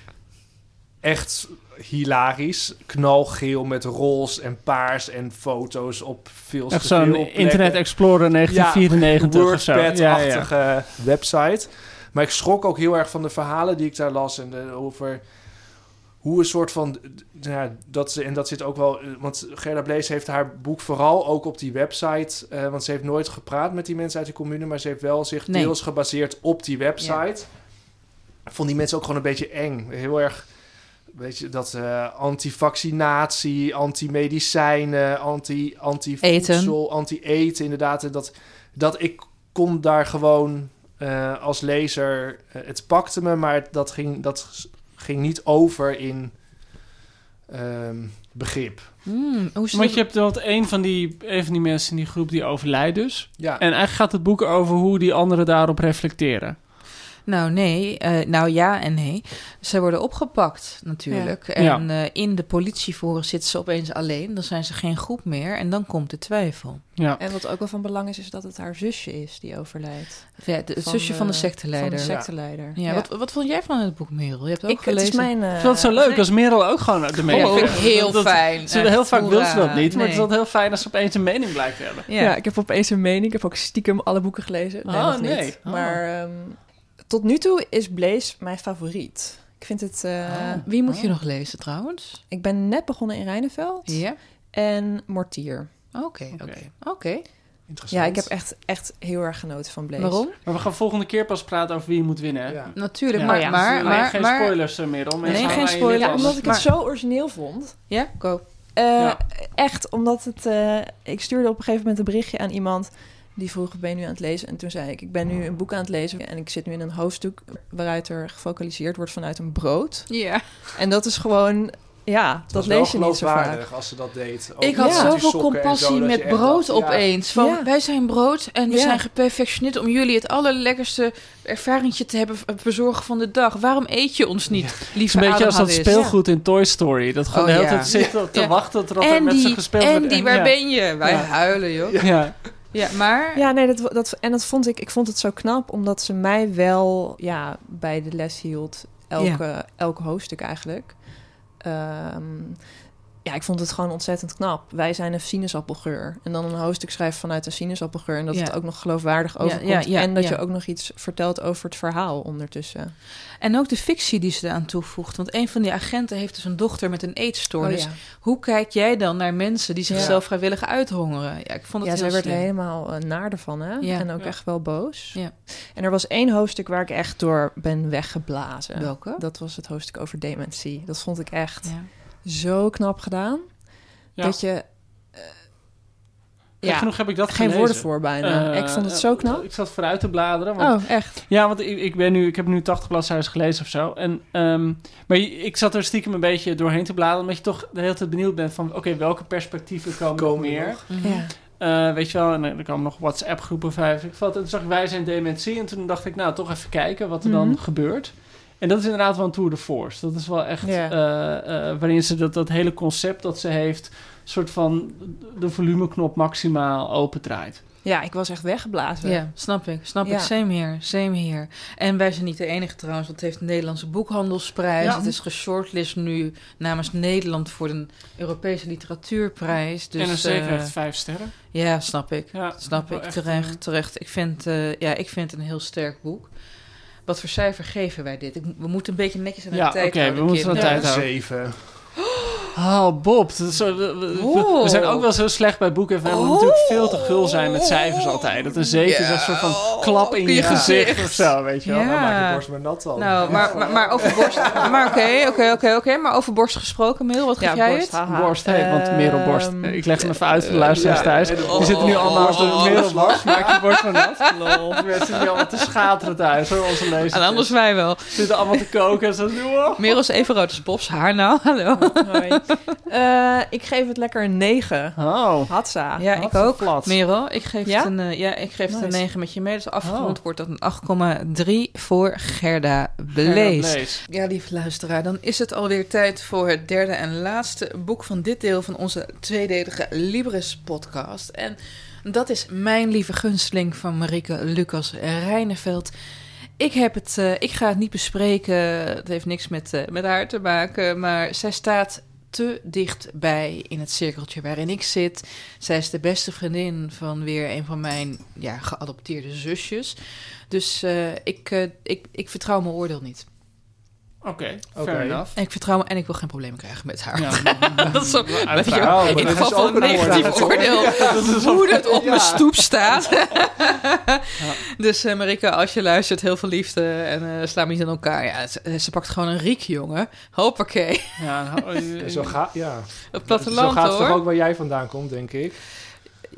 echt hilarisch. Knalgeel met roze en paars en foto's op veel Echt zo'n. Internet Explorer 1994 of zo. Ja, ja. Website. Maar ik schrok ook heel erg van de verhalen die ik daar las en de, over hoe een soort van ja, dat ze en dat zit ook wel eh, want Gerda Blees heeft haar boek vooral ook op die website eh, want ze heeft nooit gepraat met die mensen uit de commune maar ze heeft wel zich Nee. deels gebaseerd op die website. Vond die mensen ook gewoon een beetje eng, heel erg weet je dat eh anti-vaccinatie, anti-medicijnen, anti anti-voedsel, anti-eten inderdaad dat dat ik kon daar gewoon als lezer het pakte me maar dat ging dat ging niet over in ehm, begrip. Hmm, Want dat- je hebt wel een van die, een van die mensen in die groep die overlijdt dus. Ja, En eigenlijk gaat het boek over hoe die anderen daarop reflecteren. Nou, nee. eh, nou ja en nee. Ze worden opgepakt natuurlijk. En Ja. eh, in de politievoren zitten ze opeens alleen. Dan zijn ze geen groep meer. En dan komt de twijfel. Ja. En wat ook wel van belang is, is dat het haar zusje is die overlijdt. Ja, de, het Van zusje van de de- secteleider. Van de Ja. secteleider. Wat, wat vond jij van het boek, Merel? Je hebt het ook Ik, het is gelezen. mijn... eh, Ik vind het zo leuk nee. als Merel ook gewoon de mening ja, vind ik heel Dat- fijn. Ze, heel vaak wil ze dat niet, maar het is altijd heel fijn als ze opeens een mening blijkt te hebben. Ja. Ja. ik heb opeens een mening. Ik heb ook stiekem alle boeken gelezen. Nee, Oh, nee. niet. Oh. Maar ehm, tot nu toe is Blaze mijn favoriet. Ik vind het... eh, Wie moet je nog lezen trouwens? Ik ben net begonnen in Rijneveld. Ja. En Mortier. Oké, oké. Oké. interessant. Ja, ik heb echt, echt heel erg genoten van Blaze. Waarom? Maar we gaan volgende keer pas praten over wie je moet winnen. hè? Ja. Natuurlijk, Ja. maar, Oh ja. maar, maar, geen spoilers, eh, Merel. Mensen Nee, geen spoilers. Ja, omdat ik het zo origineel vond. Ja, go. Eh, Ja. Echt, omdat het... eh, ik stuurde op een gegeven moment een berichtje aan iemand... die vroeg, ben je nu aan het lezen? En toen zei ik, ik ben nu een boek aan het lezen... en ik zit nu in een hoofdstuk waaruit er gefocaliseerd wordt vanuit een brood. Ja. En dat is gewoon... Ja, dat, lees je niet zo vaak. als ze dat deed. Ook Ik had die zoveel en compassie zo, met brood dacht, ja, opeens. Van, Ja. wij zijn brood en we Ja. zijn geperfectioneerd om jullie het allerlekkerste ervaringje te hebben verzorgen van de dag. Waarom eet je ons niet, Het is lieve een beetje als dat speelgoed in Toy Story. Dat gewoon Oh, de hele ja. tijd zit te wachten tot er met ze Andy, gespeeld wordt. Andy, En- waar ja. ben je? Wij Ja. huilen, joh. Ja, Ja. maar... Ja, nee, dat, dat, en dat vond ik, ik vond het zo knap, omdat ze mij wel ja, bij de les hield. Elke, elk hoofdstuk eigenlijk. Ehm, ja, ik vond het gewoon ontzettend knap. Wij zijn een sinaasappelgeur. En dan een hoofdstuk schrijven vanuit een sinaasappelgeur. En dat Ja. het ook nog geloofwaardig overkomt. ja, ja, en dat ja. je ook nog iets vertelt over het verhaal ondertussen. En ook de fictie die ze eraan toevoegt. Want een van die agenten heeft dus een dochter met een eetstoornis. Oh, ja. Hoe kijk jij dan naar mensen die zichzelf Ja. vrijwillig uithongeren? Ja, ik vond het Ja, heel zij werd slim. helemaal uh, naar ervan, hè? Ja. En ook Ja. echt wel boos. Ja. En er was één hoofdstuk waar ik echt door ben weggeblazen. Welke? Dat was het hoofdstuk over dementie. Dat vond ik echt Ja. Zo knap gedaan. Ja. Dat je... Gek ja, genoeg heb ik dat geen gelezen. woorden voor bijna. Eh, ik vond het eh, zo knap. Ik zat vooruit te bladeren. Want, Oh, echt? Ja, want ik, ik, ben nu, ik heb nu 80 bladzijden gelezen of zo. En, ehm, maar ik zat er stiekem een beetje doorheen te bladeren... omdat je toch de hele tijd benieuwd bent van... oké, welke perspectieven komen, er meer? nog? Ja. Eh, weet je wel, en er kwamen nog WhatsApp-groepen vijf. Ik valt, en toen zag ik wij zijn dementie. En toen dacht ik, nou, toch even kijken wat er dan Mhm. gebeurt. En dat is inderdaad wel een tour de force. Dat is wel echt eh, eh, waarin ze dat, dat hele concept dat ze heeft... soort van de volumeknop maximaal opendraait. Ja, ik was echt weggeblazen. Ja, snap ik. Snap Ja. ik. Same hier. Same hier. En wij zijn niet de enige trouwens, want het heeft de Nederlandse Boekhandelsprijs. Ja. Het is geshortlist nu namens Nederland voor de Europese Literatuurprijs. Dus, en een zeker eh, heeft vijf sterren. Ja, snap ik. Ja, Snap ik. echt, Terecht, terecht. Ik vind, eh, ja, ik vind het een heel sterk boek. Wat voor cijfer geven wij dit? Ik, we moeten een beetje netjes aan de Ja, tijd oké, houden. we moeten aan de tijd houden. zeven. [gasps] Oh, Bob. Dat is zo, we, we- Oh. we zijn ook wel zo slecht bij boeken. En we Oh. natuurlijk veel te gul zijn met cijfers altijd. Dat een zeven is een soort van klap in je, je gezicht. gezicht. of zo, weet je wel. Ja. Dan maak je borst maar nat dan. Nou, maar, maar, maar over borst... [laughs] maar oké, oké, oké, oké. Maar over borst gesproken, Merel, wat geef Ja, jij borst, het? haha. Borst, hey, want Merel Borst. Ehm, Ik leg hem even uit voor de luisteraars ja, thuis. Die borst. zitten nu allemaal als de Oh. Merel Borst. Maak je borst van nat. Lol. Mensen zitten nu allemaal te schateren thuis, hoor, onze lezers. En anders wij wel. Ze zitten allemaal te koken en zo. Oh. Merel is even rood als Bob's haar nou. Hallo. Hoi. [laughs] Eh, ik geef het lekker een 9. Oh. Hatsa. Ja, ik ook. plat. Merel, ik geef Ja? het een, eh, ja, ik geef het een Nice. 9 met je mee. Dus afgerond Oh. wordt dat een 8,3 voor Gerda Blees. Ja, lieve luisteraar, dan is het alweer tijd voor het derde en laatste boek van dit deel van onze tweedelige Libris-podcast. En dat is Mijn Lieve Gunsteling van Marike Lucas Rijneveld. Ik, heb het, eh, ik ga het niet bespreken, het heeft niks met, eh, met haar te maken, maar zij staat te dichtbij in het cirkeltje waarin ik zit. Zij is de beste vriendin van weer een van mijn ja, geadopteerde zusjes. Dus eh, ik, eh, ik, ik vertrouw mijn oordeel niet. Oké, fair enough. En ik vertrouw me en ik wil geen problemen krijgen met haar. Ja, [laughs] dat is zo, weet je, uiteraard. Oh, maar in dat geval is van ook een een negatief oordeel. hoe het op mijn stoep staat. [laughs] Dus uh, Marika, als je luistert, heel veel liefde en uh, sla me niet aan elkaar. Ja, ze, ze, pakt gewoon een riek, jongen. Hoppakee. Ja, nou, Ja, [laughs] zo, ga, ja. Het platteland, zo gaat het hoor. toch ook waar jij vandaan komt, denk ik.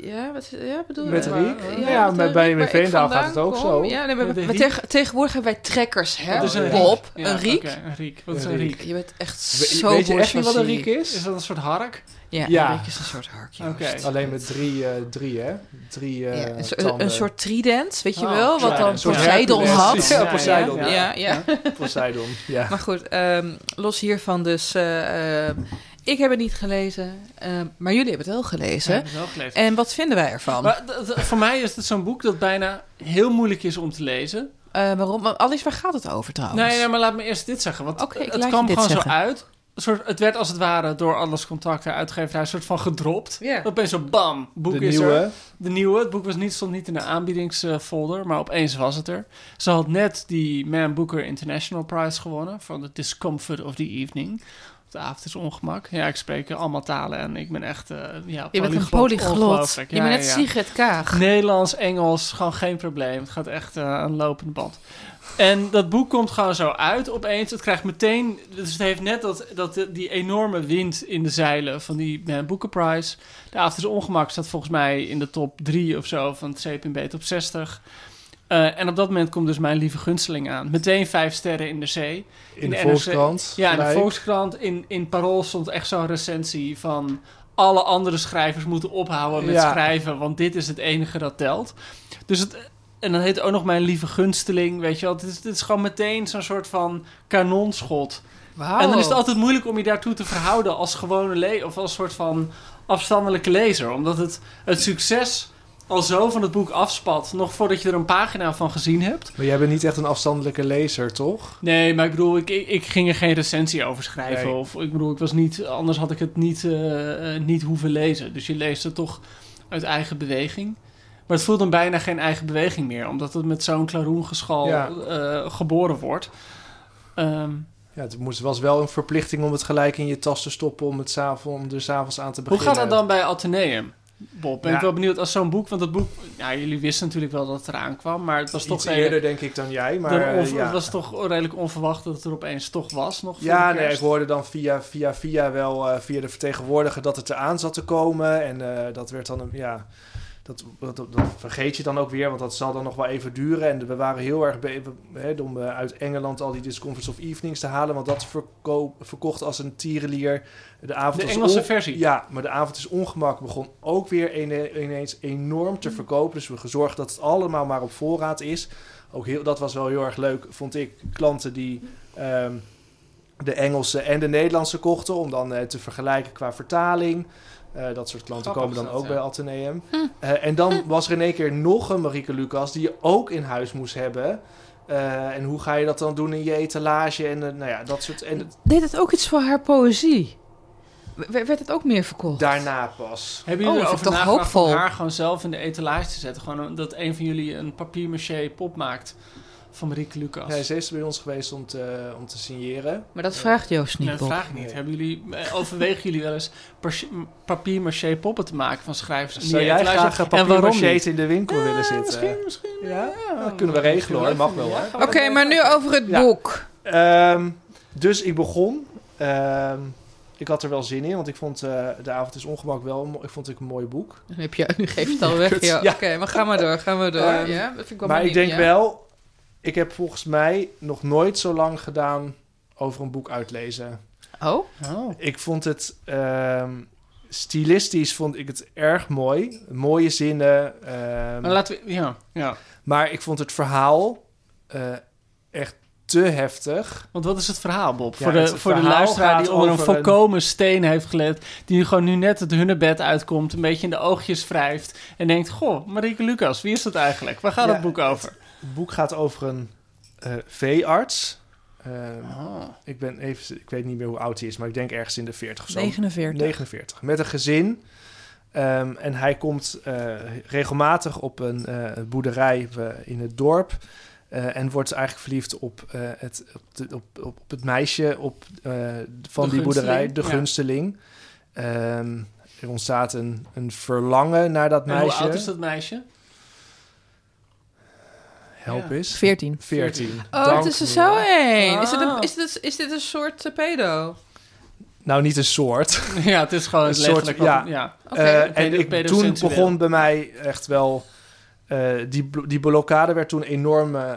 Ja, wat, ja, bedoel Met? Riek? Ja, ja, met bij- Veenendaal vandaan gaat het ook kom. zo. Ja, nee, maar, tegen- tegenwoordig hebben wij trekkers, hè? Is een Bob, een riek. oké, een riek. Wat is Een riek. Je bent echt zo weet je echt niet wat een riek is? Is dat een soort hark? Ja, Ja. een riek is een soort harkje. Oké. Alleen met drie, eh, drie hè? Drie eh Ja, een, een soort trident, weet je Oh, wel? Wat dan een soort Poseidon had. Ja, Poseidon. Ja, Ja. Poseidon, ja. Maar goed, ehm, los hiervan dus... ik heb het niet gelezen, eh, maar jullie hebben het wel gelezen. Ja, heb ik wel gelezen. En wat vinden wij ervan? Maar voor mij is het zo'n boek dat bijna heel moeilijk is om te lezen. Eh, waarom? Alice, waar gaat het over trouwens? Nee, nee, maar laat me eerst dit zeggen. Want Oké, ik het kwam gewoon zeggen. zo uit. Soort, het werd als het ware door alles contact, de uitgeverij, een soort van gedropt. Ja. Opeens zo bam, boek De is er. nieuwe. De nieuwe. Het boek was niet, stond niet in de aanbiedingsfolder, maar opeens was het er. Ze had net die Man Booker International Prize gewonnen van The Discomfort of the Evening. De avond is ongemak. Ja, ik spreek allemaal talen en ik ben echt uh, ja, Je bent een polyglot. Ongelooflijk. Je Ja, bent net ja, ja. Sigrid Kaag. Nederlands, Engels, gewoon geen probleem. Het gaat echt uh, een lopende band. En dat boek komt gewoon zo uit opeens. Het krijgt meteen... Dus het heeft net dat, dat, die enorme wind in de zeilen van die uh, Boekenprijs. De avond is ongemak staat volgens mij in de top 3 of zo van het CPB top 60. Uh, en op dat moment komt dus mijn lieve gunsteling aan. Meteen vijf sterren in de zee. In, in de, de Volkskrant. Ja, in de Volkskrant. In, in Parool stond echt zo'n recensie van... alle andere schrijvers moeten ophouden met ja. schrijven... want dit is het enige dat telt. Dus het, en dan heet ook nog mijn lieve gunsteling, weet je wel. Dit is, dit is gewoon meteen zo'n soort van kanonschot. Wow. En dan is het altijd moeilijk om je daartoe te verhouden als gewone lezer... of als soort van afstandelijke lezer. Omdat het, het succes al zo van het boek afspat... nog voordat je er een pagina van gezien hebt. Maar jij bent niet echt een afstandelijke lezer, toch? Nee, maar ik bedoel, ik, ik, ik ging er geen recensie over schrijven. Nee. Of ik bedoel, ik was niet... Anders had ik het niet, uh, niet hoeven lezen. Dus je leest het toch uit eigen beweging. Maar het voelt dan bijna geen eigen beweging meer, omdat het met zo'n klaroengeschal ja. uh, geboren wordt. Um, ja, het moest, was wel een verplichting om het gelijk in je tas te stoppen om, het om er s'avonds aan te beginnen. Hoe gaat dat dan bij Atheneum, Bob? Ben ja. ik wel benieuwd als zo'n boek, want het boek, ja, jullie wisten natuurlijk wel dat het eraan kwam, maar het was Iets toch eerder denk ik dan jij, maar onver, ja. het was toch redelijk onverwacht dat het er opeens toch was nog. Ja, nee, ik hoorde dan via via via wel uh, via de vertegenwoordiger dat het eraan zat te komen en uh, dat werd dan een ja. Dat, dat, dat, vergeet je dan ook weer, want dat zal dan nog wel even duren. En we waren heel erg bezig om uh, uit Engeland al die Discomforts of Evenings te halen. Want dat verkoop, verkocht als een tierenlier. De, avond de Engelse versie? Ja, maar de avond is ongemak begon ook weer ineens enorm te verkopen. Dus we gezorgd dat het allemaal maar op voorraad is. Ook heel, dat was wel heel erg leuk, vond ik. Klanten die um, de Engelse en de Nederlandse kochten. Om dan uh, te vergelijken qua vertaling. Uh, dat soort klanten Grappig komen dan ook ja. bij Atheneum. Hm. Uh, en dan was er in één keer nog een Marieke Lucas die je ook in huis moest hebben. Uh, en hoe ga je dat dan doen in je etalage? En nou ja, dat soort. En Deed het ook iets voor haar poëzie? W werd het ook meer verkocht? Daarna pas. Hebben jullie oh, erover toch hoopvol. om haar gewoon zelf in de etalage te zetten? Gewoon dat een van jullie een papier-maché pop maakt van Marieke Lucas. Ja, ze is bij ons geweest om te, om te signeren. Maar dat vraagt Joost niet, nee, dat vraag ik niet. Hebben jullie, eh, overwegen jullie wel eens papier-maché poppen te maken van schrijvers? Zou jij graag een papier-maché in de winkel ja, willen zitten? Misschien, misschien. Ja, ja dat kunnen we regelen hoor. Dat mag wel hoor. Oké, okay, maar nu over het ja. boek. Um, dus ik begon. Um, ik had er wel zin in, want ik vond uh, De Avond is Ongemak wel ik vond ik een mooi boek. Nu, heb je, [laughs] nu geef je het al weg. Ja. ja. Oké, okay, maar ga maar door, ga maar door. Um, ja, dat vind ik wel maar benieuwd, ik denk ja. wel, ik heb volgens mij nog nooit zo lang gedaan over een boek uitlezen. Oh? oh. Ik vond het um, stilistisch vond ik het erg mooi, mooie zinnen. Um, maar laten we, ja, ja. Maar ik vond het verhaal uh, echt te heftig. Want wat is het verhaal, Bob? Ja, voor de, voor de luisteraar die onder een volkomen een... steen heeft gelet... die gewoon nu net het hunnebed uitkomt... een beetje in de oogjes wrijft... en denkt, goh, Marieke Lucas, wie is dat eigenlijk? Waar gaat ja, het boek over? Het, boek gaat over een uh, veearts... Uh, oh. ik, ben even, ik weet niet meer hoe oud hij is, maar ik denk ergens in de 40 of zo. 49. 49. Met een gezin. Um, en hij komt uh, regelmatig op een uh, boerderij in het dorp. Uh, en wordt eigenlijk verliefd op, het, op, de, op, op, het meisje op, van de die boerderij, de ja. gunsteling. Um, er ontstaat een, een verlangen naar dat en meisje. hoe oud is dat meisje? Help Ja. eens. 14. 14. Oh, Dank het is er zo heen. Is, dit een, Ah. is, dit, is dit een soort pedo? Nou, niet een soort. [laughs] ja, het is gewoon Een letterlijk soort- ja. ja. Oké. Eh, en ik, toen begon bij mij echt wel... eh, die, die blokkade werd toen enorm eh,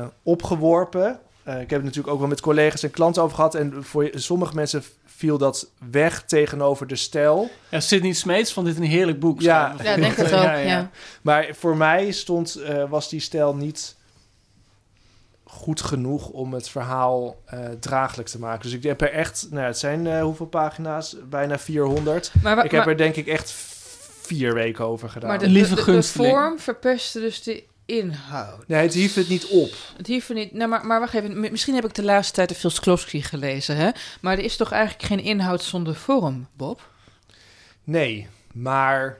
eh, opgeworpen. Eh, ik heb het natuurlijk ook wel met collega's en klanten over gehad. En voor sommige mensen viel dat weg tegenover de stijl. Ja, Sidney Smeets vond dit een heerlijk boek. Ja. Ja, denk het [laughs] ook. Ja. Maar voor mij stond, eh, was die stijl niet goed genoeg om het verhaal eh, draaglijk te maken. Dus ik heb er echt, nou, het zijn eh, hoeveel pagina's? Bijna 400. Maar, ik heb maar- er denk ik echt vier weken over gedaan. maar de, de- de, de vorm verpestte dus de inhoud. Nee, het hief het niet op. Het hief niet. Nou, maar, maar wacht even. Misschien heb ik de laatste tijd te veel Sklowski gelezen, hè? Maar er is toch eigenlijk geen inhoud zonder vorm, Bob? Nee, maar...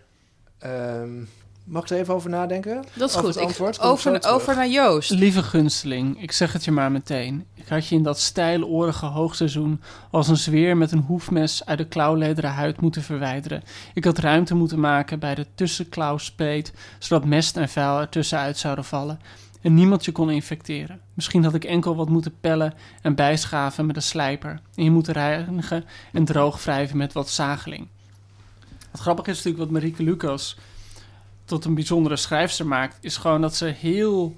ehm, mag ik er even over nadenken? Dat is Over goed. antwoord? Ik over, over naar Joost. Lieve gunsteling, ik zeg het je maar meteen. Ik had je in dat stijlorige hoogseizoen als een zweer met een hoefmes uit de klauwlederen huid moeten verwijderen. Ik had ruimte moeten maken bij de tussenklauwspleet, zodat mest en vuil er tussenuit zouden vallen. En niemand je kon infecteren. Misschien had ik enkel wat moeten pellen en bijschaven met een slijper. En je moeten reinigen en droog wrijven met wat zageling. Het grappige is natuurlijk wat Marieke Lucas tot een bijzondere schrijfster maakt, is gewoon dat ze heel,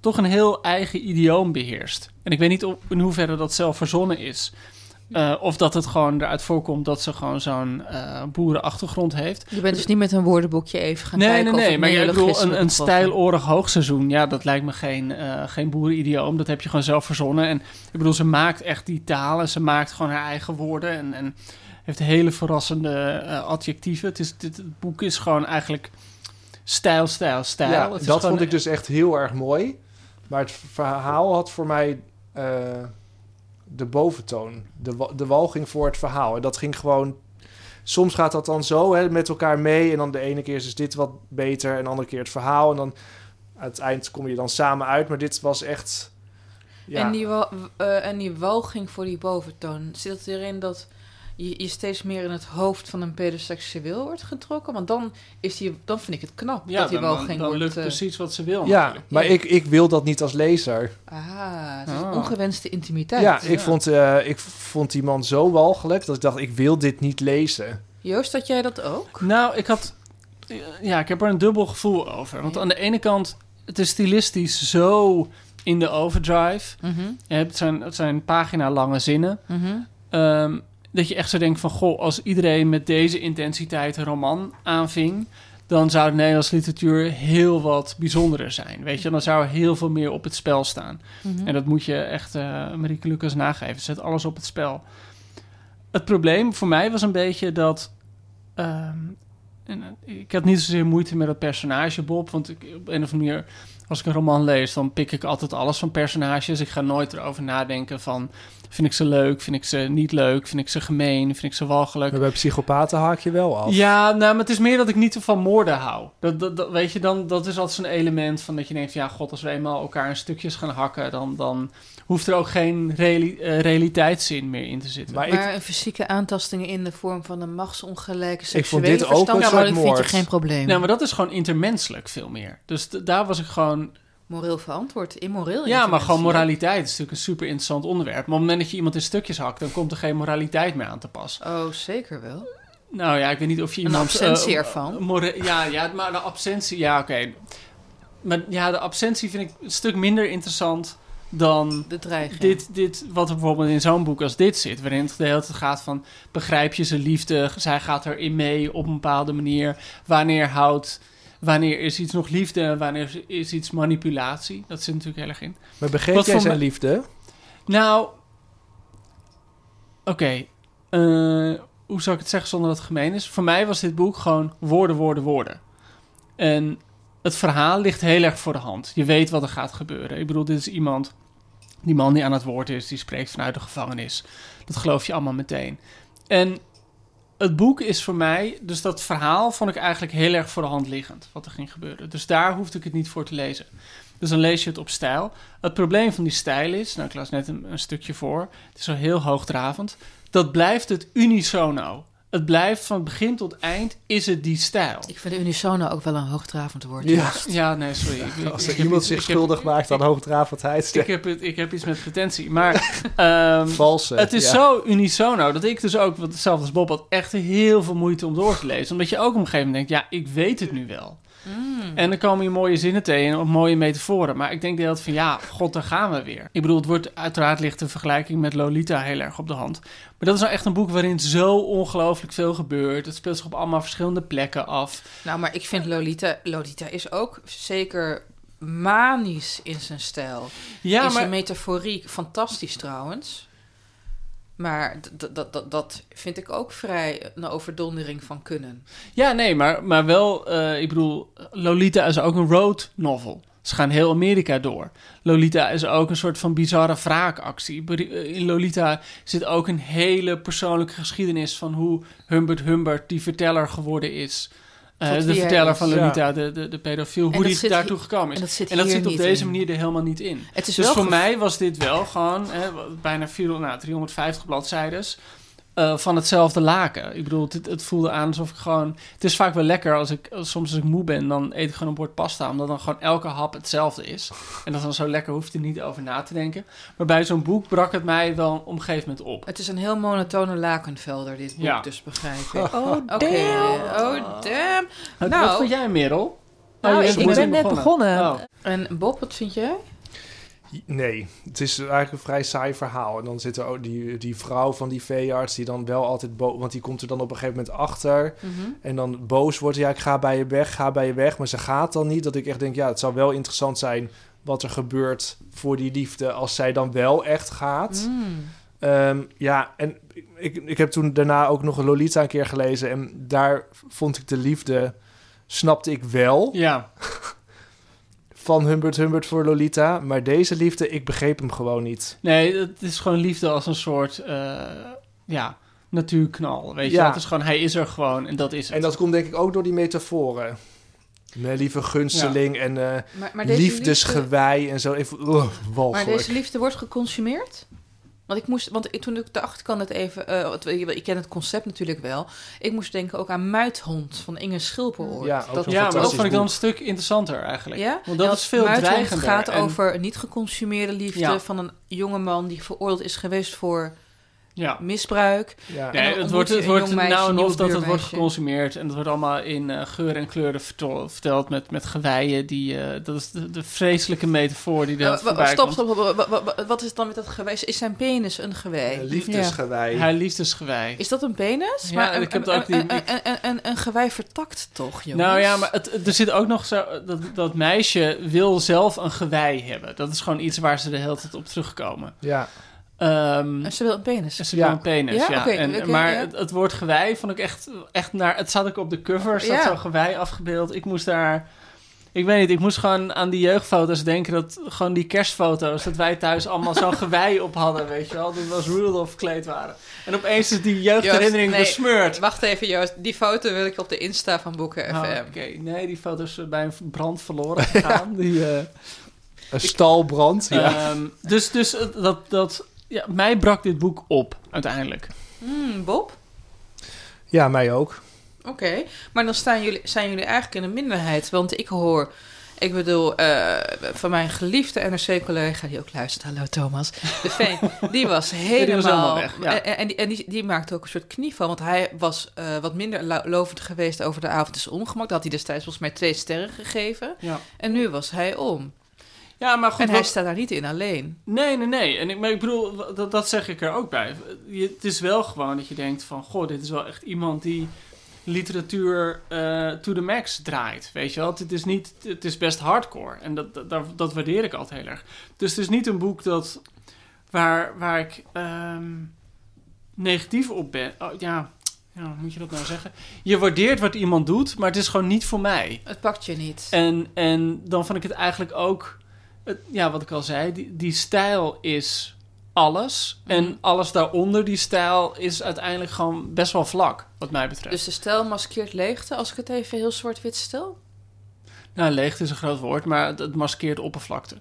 toch een heel eigen idioom beheerst. En ik weet niet op, in hoeverre dat zelf verzonnen is. Eh, of dat het gewoon eruit voorkomt dat ze gewoon zo'n eh boerenachtergrond heeft. Je bent dus niet met een woordenboekje even gaan nee, kijken nee, nee. het Maar ik bedoel, een, een stijlorig hoogseizoen, ja, dat lijkt me geen, eh geen boerenidioom. Dat heb je gewoon zelf verzonnen. En ik bedoel, ze maakt echt die taal en ze maakt gewoon haar eigen woorden. En, en heeft hele verrassende adjectieven. Het, is, dit, het boek is gewoon eigenlijk stijl, stijl, stijl. Ja, Het is dat gewoon- vond ik dus echt heel erg mooi. Maar het verhaal had voor mij eh, de boventoon. De, wa- de wal ging voor het verhaal. En dat ging gewoon... Soms gaat dat dan zo hè, met elkaar mee. En dan de ene keer is dus dit wat beter. En de andere keer het verhaal. En dan aan het eind kom je dan samen uit. Maar dit was echt... Ja, En, die eh, en die walging voor die boventoon, zit het erin dat je, je steeds meer in het hoofd van een pedoseksueel wordt getrokken? Want dan, is die, dan vind ik het knap Ja, dat dan, walging dan wordt... lukt eh, precies wat ze wil. ja natuurlijk. maar Ik, ik wil dat niet als lezer. Ah, het is Ah. ongewenste intimiteit. Ja, ik, Ja. Vond, eh, ik vond die man zo walgelijk dat ik dacht, ik wil dit niet lezen. Joost, had jij dat ook? Nou, ik had... Ja, ik heb er een dubbel gevoel over. Want aan de ene kant, het is stilistisch zo in de overdrive. Hebt, het, zijn, het zijn pagina-lange zinnen. mhm. Ehm, dat je echt zo denkt van... Goh, als iedereen met deze intensiteit een roman aanving... dan zou de Nederlandse literatuur heel wat bijzonderer zijn. Weet je, dan zou er heel veel meer op het spel staan. Mhm. En dat moet je echt eh Marieke Lucas nageven. Zet alles op het spel. Het probleem voor mij was een beetje dat... ehm, en, eh, ik had niet zozeer moeite met het personage Bob. Want ik, op een of andere manier, als ik een roman lees... dan pik ik altijd alles van personages. Ik ga nooit erover nadenken van... vind ik ze leuk, vind ik ze niet leuk... vind ik ze gemeen, vind ik ze walgelijk. Maar bij psychopaten haak je wel af. Ja, nou, maar het is meer dat ik niet van moorden hou. Dat, dat, dat- weet je, dan, dat is altijd zo'n element van dat je denkt... ja, god, als we eenmaal elkaar in stukjes gaan hakken... dan, dan hoeft er ook geen reali- eh, realiteitszin meer in te zitten. Maar Maar ik, een fysieke aantastingen in de vorm van een machtsongelijke vond seksuele dit ook een vind je geen probleem. nou, maar dat is gewoon intermenselijk veel meer. Dus daar was ik gewoon... Moreel verantwoord, immoreel. Ja, maar gewoon moraliteit is natuurlijk een super interessant onderwerp. Maar op het moment dat je iemand in stukjes hakt... dan komt er geen moraliteit meer aan te pas. Oh, zeker wel. Nou ja, ik weet niet of je Een iemand... absentie eh, ervan. ja, ja, maar de absentie... Ja, oké. Maar ja, de absentie vind ik een stuk minder interessant dan De dreiging. dit, dit, wat er bijvoorbeeld in zo'n boek als dit zit, waarin het de hele tijd gaat van begrijp je zijn liefde, zij gaat erin mee op een bepaalde manier, wanneer houdt, wanneer is iets nog liefde en wanneer is iets manipulatie, dat zit natuurlijk heel erg in. maar begreep Wat jij voor zijn liefde? Nou, oké, eh, hoe zou ik het zeggen zonder dat het gemeen is? Voor mij was dit boek gewoon woorden, woorden, woorden. En het verhaal ligt heel erg voor de hand. Je weet wat er gaat gebeuren. Ik bedoel, dit is iemand, die man die aan het woord is, die spreekt vanuit de gevangenis. Dat geloof je allemaal meteen. En het boek is voor mij, dus dat verhaal vond ik eigenlijk heel erg voor de hand liggend, wat er ging gebeuren. Dus daar hoefde ik het niet voor te lezen. Dus dan lees je het op stijl. Het probleem van die stijl is, nou ik las net een, stukje voor, het is zo heel hoogdravend, dat blijft het unisono. Het blijft van begin tot eind, is het die stijl. Ik vind unisono ook wel een hoogdravend woord. Ja. Ja, nee, sorry. Ik, Als er iemand iets- zich heb- schuldig maakt aan hoogdravendheid, Ik heb, het, ik heb iets met pretentie. Maar [laughs] ehm, valse. het is ja. zo unisono dat ik dus ook, hetzelfde als Bob had, echt heel veel moeite om door te lezen. Omdat je ook op een gegeven moment denkt, ja, ik weet het nu wel. Mm. En dan komen je mooie zinnen tegen en mooie metaforen. Maar ik denk de hele tijd van, ja, god, daar gaan we weer. Ik bedoel, het wordt uiteraard ligt de vergelijking met Lolita heel erg op de hand. Maar dat is nou echt een boek waarin zo ongelooflijk veel gebeurt. Het speelt zich op allemaal verschillende plekken af. Nou, maar ik vind Lolita... Lolita is ook zeker manisch in zijn stijl. Ja, in maar... zijn metaforiek fantastisch trouwens. Maar dat- vind ik ook vrij een overdondering van kunnen. Ja, nee, maar, maar wel, eh, ik bedoel, Lolita is ook een road novel. Ze gaan heel Amerika door. Lolita is ook een soort van bizarre wraakactie. Eh, In Lolita zit ook een hele persoonlijke geschiedenis van hoe Humbert Humbert die verteller geworden is. Eh, de verteller van Ja. Lolita, de, de, de pedofiel, hoe die daartoe gekomen is. En dat zit, En dat hier zit op deze in. manier er helemaal niet in. Het is Dus wel voor mij was dit wel gewoon bijna 400, nou, 350 bladzijdes eh, van hetzelfde laken. Ik bedoel, het, het voelde aan alsof ik gewoon... Het is vaak wel lekker als ik, soms als ik moe ben, dan eet ik gewoon een bord pasta. Omdat dan gewoon elke hap hetzelfde is. En dat dan zo lekker hoeft er niet over na te denken. Maar bij zo'n boek brak het mij wel op een gegeven moment op. Het is een heel monotone lakenvelder, dit boek, Ja. dus begrijp ik. Oh, oh damn. Wat- Nou. Wat vond jij, Merel? Nou, Oh, je ik, ben net net begonnen. Oh. En Bob, wat vind jij? Nee, het is eigenlijk een vrij saai verhaal. En dan zit er ook die, die vrouw van die veearts die dan wel altijd boos... Want die komt er dan op een gegeven moment achter. Mhm. En dan boos wordt, ja, ik ga bij je weg, ga bij je weg. Maar ze gaat dan niet. Dat ik echt denk, ja, het zou wel interessant zijn... wat er gebeurt voor die liefde als zij dan wel echt gaat. Mm. Ehm, ja, en ik, ik heb toen daarna ook nog een Lolita een keer gelezen. En daar vond ik de liefde, snapte ik wel, Ja, [laughs] van Humbert Humbert voor Lolita. Maar deze liefde, ik begreep hem gewoon niet. nee, het is gewoon liefde als een soort... eh, ja, natuurknal, weet je Ja. Het is gewoon, hij is er gewoon en dat is het. En dat komt denk ik ook door die metaforen. Mijn lieve gunsteling en eh, Maar, maar deze liefdesgewei en zo. Even, uh, liefde, maar deze liefde wordt geconsumeerd? Want ik moest, want ik, toen ik de achterkant het even, eh, het- ik ken het concept natuurlijk wel. Ik moest denken ook aan Muithond van Inge Schilperoort. Ja, ook dat, ja, maar dat vond ik dan een stuk interessanter eigenlijk. Ja? Want dat Ja, is veel Muithond dreigender. gaat en- over niet geconsumeerde liefde Ja. van een jongeman die veroordeeld is geweest voor Ja. misbruik. Ja. Nee, het wordt, het wordt meisje, nou en of dat het wordt geconsumeerd. En dat wordt allemaal in eh, geur en kleuren vertel- verteld met, met geweien. Die, eh, dat is de, de vreselijke metafoor die Eh, wa- wa- voorbij stop, komt. stop, stop. Wa- wa- wa- Wat is het dan met dat gewei? Is zijn penis een gewei? Een liefdesgewei. Hij liefdesgewei. Is dat een penis? Ja, maar ik heb een, ook die- een, een, een, een, een gewei vertakt toch, jongens? Nou ja, maar het, het- er zit ook nog zo... Dat, dat meisje wil zelf een gewei hebben. Dat is gewoon iets waar ze de hele tijd op terugkomen. Ja. Ehm, En ze wil een penis. en ze Ja. wil een penis, Ja, ja. en, maar ja. het, het woord gewei vond ik echt, echt naar... Het zat ook op de cover, staat Ja. zo'n gewei afgebeeld. Ik moest daar... Ik weet niet, ik moest gewoon aan die jeugdfoto's denken... dat gewoon die kerstfoto's, dat wij thuis allemaal zo'n [laughs] gewei op hadden, weet je wel. Dat we als Rudolph gekleed waren. En opeens is die jeugdherinnering Joost, nee, besmeurd. Wacht even, Joost. Die foto wil ik op de Insta van Boeken FM. Oh, Oké, nee, die foto's zijn bij een brand verloren gegaan. [laughs] Die, eh, Een stalbrand. Ja. Ehm, dus dus eh, dat, dat, ja, mij brak dit boek op, uiteindelijk. Hmm, Bob? ja, mij ook. Oké. Maar dan staan jullie, zijn jullie eigenlijk in een minderheid. Want ik hoor... Ik bedoel, eh, van mijn geliefde NRC-collega, die ook luistert, hallo Thomas, de Veen, [laughs] die was helemaal, was helemaal weg, ja. En, en, die, en die, die maakte ook een soort knieval, want hij was eh, wat minder lo- lovend geweest over de avond is ongemak. Dat had hij destijds volgens mij twee sterren gegeven. Ja, En nu was hij om. Ja maar goed. En hij wat- staat daar niet in alleen. Nee, nee, nee. En ik, maar ik bedoel, dat, dat zeg ik er ook bij. Je, het is wel gewoon dat je denkt van... Goh, dit is wel echt iemand die literatuur eh, to the max draait. Weet je wel? Het is, niet, het is best hardcore. En dat, dat, dat, dat waardeer ik altijd heel erg. Dus het is niet een boek dat, waar, waar ik ehm, negatief op ben. Oh, ja, ja, hoe moet je dat nou zeggen? Je waardeert wat iemand doet, maar het is gewoon niet voor mij. Het pakt je niet. En, en dan vond ik het eigenlijk ook, het, ja, wat ik al zei, die, die stijl is alles. Mhm. En alles daaronder, die stijl, is uiteindelijk gewoon best wel vlak, wat mij betreft. Dus de stijl maskeert leegte, als ik het even heel zwart-wit stel? Nou, leegte is een groot woord, maar het, het maskeert oppervlakte.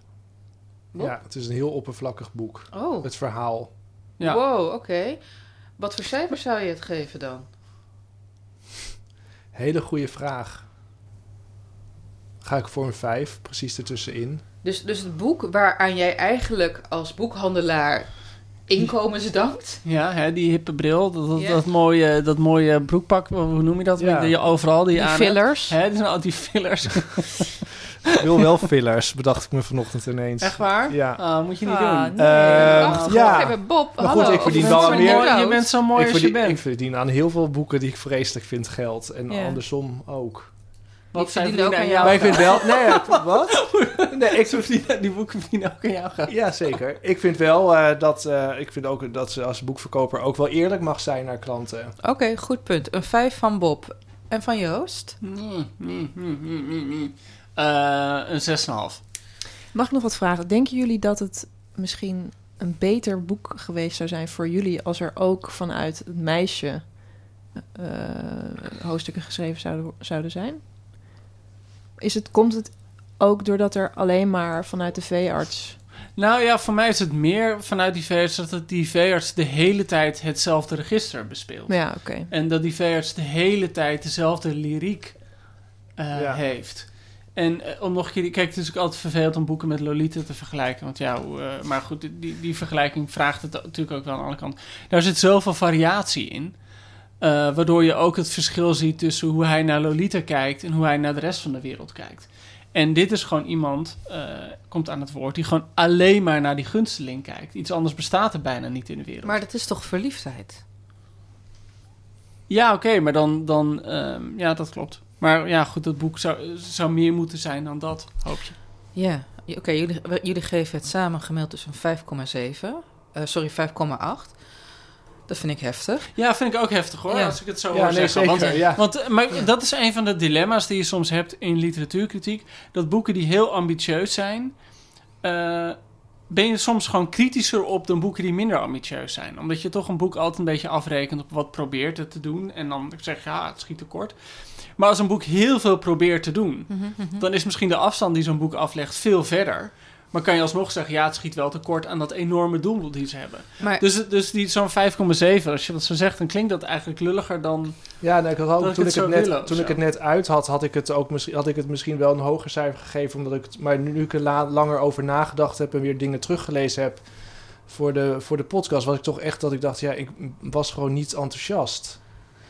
Ja, het is een heel oppervlakkig boek. Oh, Het verhaal. Ja. wow, oké. Wat voor cijfer zou je het geven dan? Hele goede vraag. Ga ik voor een vijf, precies ertussenin. Dus, dus het boek waaraan jij eigenlijk als boekhandelaar inkomens dankt. Ja, hè, die hippe bril, dat, dat, mooie, dat mooie broekpak, hoe noem je dat? Ja. Die je overal die, Die aan fillers. Hè, die zijn al die fillers. Ik wil wel fillers, bedacht ik me vanochtend ineens. Echt waar? Ja. Ah, moet je niet Ah, doen. nee. Wacht, ja. even, Bob. Maar hallo, goed, ik verdien wel meer- je bent zo mooi ik, als je verdien, ik bent. verdien aan heel veel boeken die ik vreselijk vind geld. En andersom ook. Wat Die zij verdienen ook aan jou. Maar ik vind wel... Nee, ja, wat? [laughs] Nee, ik verdienen- Die boeken verdienen ook aan jou geld. Ja, zeker. Ik vind wel eh, dat, eh, ik vind ook dat ze als boekverkoper ook wel eerlijk mag zijn naar klanten. Oké, goed punt. Een vijf van Bob. En van Joost? Mm, mm, mm, mm, mm, mm. Eh, een 6,5. Mag ik nog wat vragen? Denken jullie dat het misschien een beter boek geweest zou zijn voor jullie als er ook vanuit het meisje eh, hoofdstukken geschreven zouden, zouden zijn? Is het, komt het ook doordat er alleen maar vanuit de veearts... Nou ja, voor mij is het meer vanuit die veearts dat die veearts de hele tijd hetzelfde register bespeelt. Ja, oké. En dat die veearts de hele tijd dezelfde lyriek eh, Ja. heeft. En eh, om nog een keer... Kijk, het is ook altijd vervelend om boeken met Lolita te vergelijken. Want ja, eh, maar goed, die, die vergelijking vraagt het natuurlijk ook wel aan alle kanten. Daar zit zoveel variatie in. Eh, waardoor je ook het verschil ziet tussen hoe hij naar Lolita kijkt... en hoe hij naar de rest van de wereld kijkt. En dit is gewoon iemand, eh, komt aan het woord... die gewoon alleen maar naar die gunsteling kijkt. Iets anders bestaat er bijna niet in de wereld. Maar dat is toch verliefdheid? Ja, oké, maar dan, dan ehm, ja, dat klopt. Maar ja, goed, dat boek zou, zou meer moeten zijn dan dat, hoop je. Ja, oké, jullie, jullie geven het samen gemeld dus een 5,7. Eh, sorry, 5,8. Dat vind ik heftig. Ja, vind ik ook heftig hoor, Ja. als ik het zo Ja, hoor nee, zeggen. zeker, want ja. want maar Ja. dat is een van de dilemma's die je soms hebt in literatuurkritiek. Dat boeken die heel ambitieus zijn, eh, ben je soms gewoon kritischer op dan boeken die minder ambitieus zijn. Omdat je toch een boek altijd een beetje afrekent op wat probeert het te doen. En dan zeg je, ja, het schiet tekort. Maar als een boek heel veel probeert te doen, dan is misschien de afstand die zo'n boek aflegt veel verder. Maar kan je alsnog zeggen, ja, het schiet wel tekort aan dat enorme doel die ze hebben. Maar Dus, dus die, zo'n 5,7, als je dat zo zegt, dan klinkt dat eigenlijk lulliger dan... Ja, nou, ik had ook, Dat ik toen, het ik het net, willen toen ik het net uit had, had ik het, ook misschien, had ik het misschien wel een hoger cijfer gegeven. Omdat ik het, maar nu ik er la- langer over nagedacht heb en weer dingen teruggelezen heb voor de, voor de podcast, was ik toch echt dat ik dacht, ja, ik was gewoon niet enthousiast.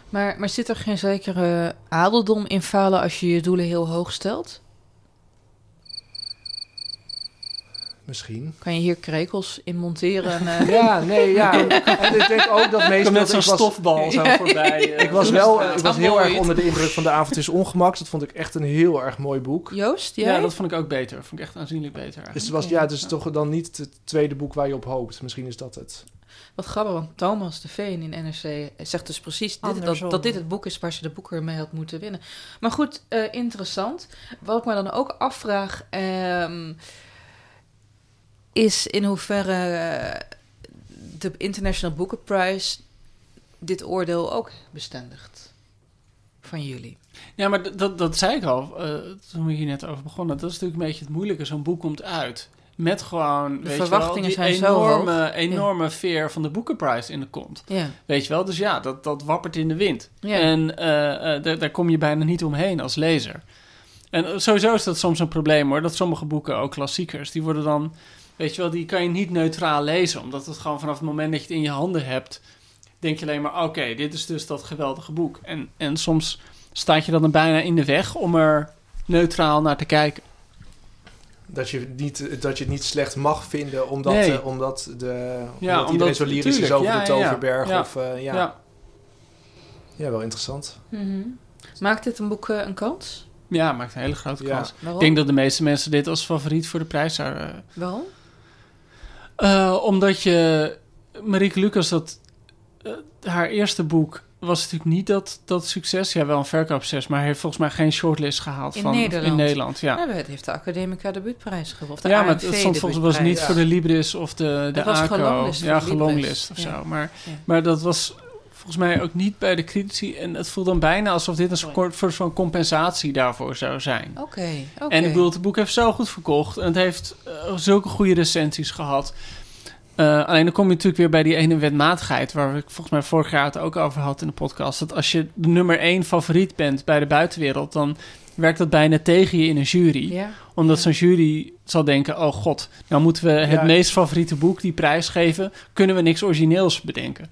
Maar, maar zit er geen zekere adeldom in falen als je je doelen heel hoog stelt? Misschien. Kan je hier krekels in monteren? En, eh, [laughs] Ja, nee, ja. [laughs] En ik denk ook dat meestal... kom net zo'n ik was- stofbal zo voorbij. eh, Ik was wel, ik was heel erg onder de indruk van De Avond is Ongemak. Dat vond ik echt een heel erg mooi boek. Joost, jij? Ja, dat vond ik ook beter. Vond ik echt aanzienlijk beter. Dus het was, ja, dus toch dan niet het tweede boek waar je op hoopt. Misschien is dat het. Wat grappig, want Thomas de Veen in NRC zegt dus precies dit, dat dit het boek is waar ze de boeker mee had moeten winnen. Maar goed, eh, interessant. Wat ik me dan ook afvraag, ehm, is in hoeverre eh, de International Booker Prize dit oordeel ook bestendigt van jullie. Ja, maar dat, dat zei ik al eh, toen we hier net over begonnen. Dat is natuurlijk een beetje het moeilijke. Zo'n boek komt uit met gewoon, weet verwachtingen je wel, die zijn zo enorme, hoog. enorme veer van de Booker Prize in de kont. Ja, Weet je wel? Dus ja, dat, dat wappert in de wind. ja. En eh, daar, kom je bijna niet omheen als lezer. En sowieso is dat soms een probleem hoor. Dat sommige boeken, ook klassiekers, die worden dan... Weet je wel, die kan je niet neutraal lezen. Omdat het gewoon vanaf het moment dat je het in je handen hebt... denk je alleen maar, oké, dit is dus dat geweldige boek. En, en soms staat je dan er bijna in de weg om er neutraal naar te kijken. Dat je, niet, dat je het niet slecht mag vinden omdat, Nee. eh, omdat, de, Ja, omdat iedereen omdat- zo lyrisch is over ja, de. Toverberg. Ja. Of, eh, ja. Ja. Ja. wel interessant. Mhm. Maakt dit een boek eh, een kans? Ja, maakt een hele grote kans. Waarom? Ik denk dat de meeste mensen dit als favoriet voor de prijs zouden... Waarom? Eh, omdat je... Marieke Lucas, dat, eh, haar eerste boek was natuurlijk niet dat, dat succes. Ja, wel een verkoopsucces, maar heeft volgens mij geen shortlist gehaald In van, Nederland. in Nederland. Ja, Ja, het heeft de Academica debuutprijs gewonnen. Ja maar het stond volgens mij was niet voor de Libris of de, de was ACO. gelonglist voor ja, gelonglist of Ja. zo. Maar, maar dat was volgens mij ook niet bij de critici. En het voelt dan bijna alsof dit een soort voor zo'n compensatie daarvoor zou zijn. Oké. En ik bedoel, het boek heeft zo goed verkocht. En het heeft eh, zulke goede recensies gehad. Eh, alleen dan kom je natuurlijk weer bij die ene wetmatigheid... waar ik volgens mij vorig jaar het ook over had in de podcast. Dat als je de nummer één favoriet bent bij de buitenwereld... dan werkt dat bijna tegen je in een jury. Ja. Omdat zo'n jury zal denken... oh god, nou moeten we het Ja. meest favoriete boek die prijs geven... kunnen we niks origineels bedenken.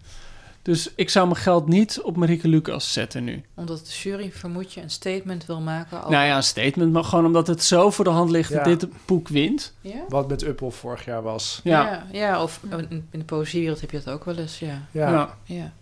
Dus ik zou mijn geld niet op Marieke Lucas zetten nu. Omdat de jury, vermoed je, een statement wil maken over... Nou ja, een statement, maar gewoon omdat het zo voor de hand ligt... Ja. dat dit boek wint. Ja? Wat met Uppel vorig jaar was. Ja. Ja, ja, of in in de poëziewereld heb je dat ook wel eens, ja. Ja. Ja.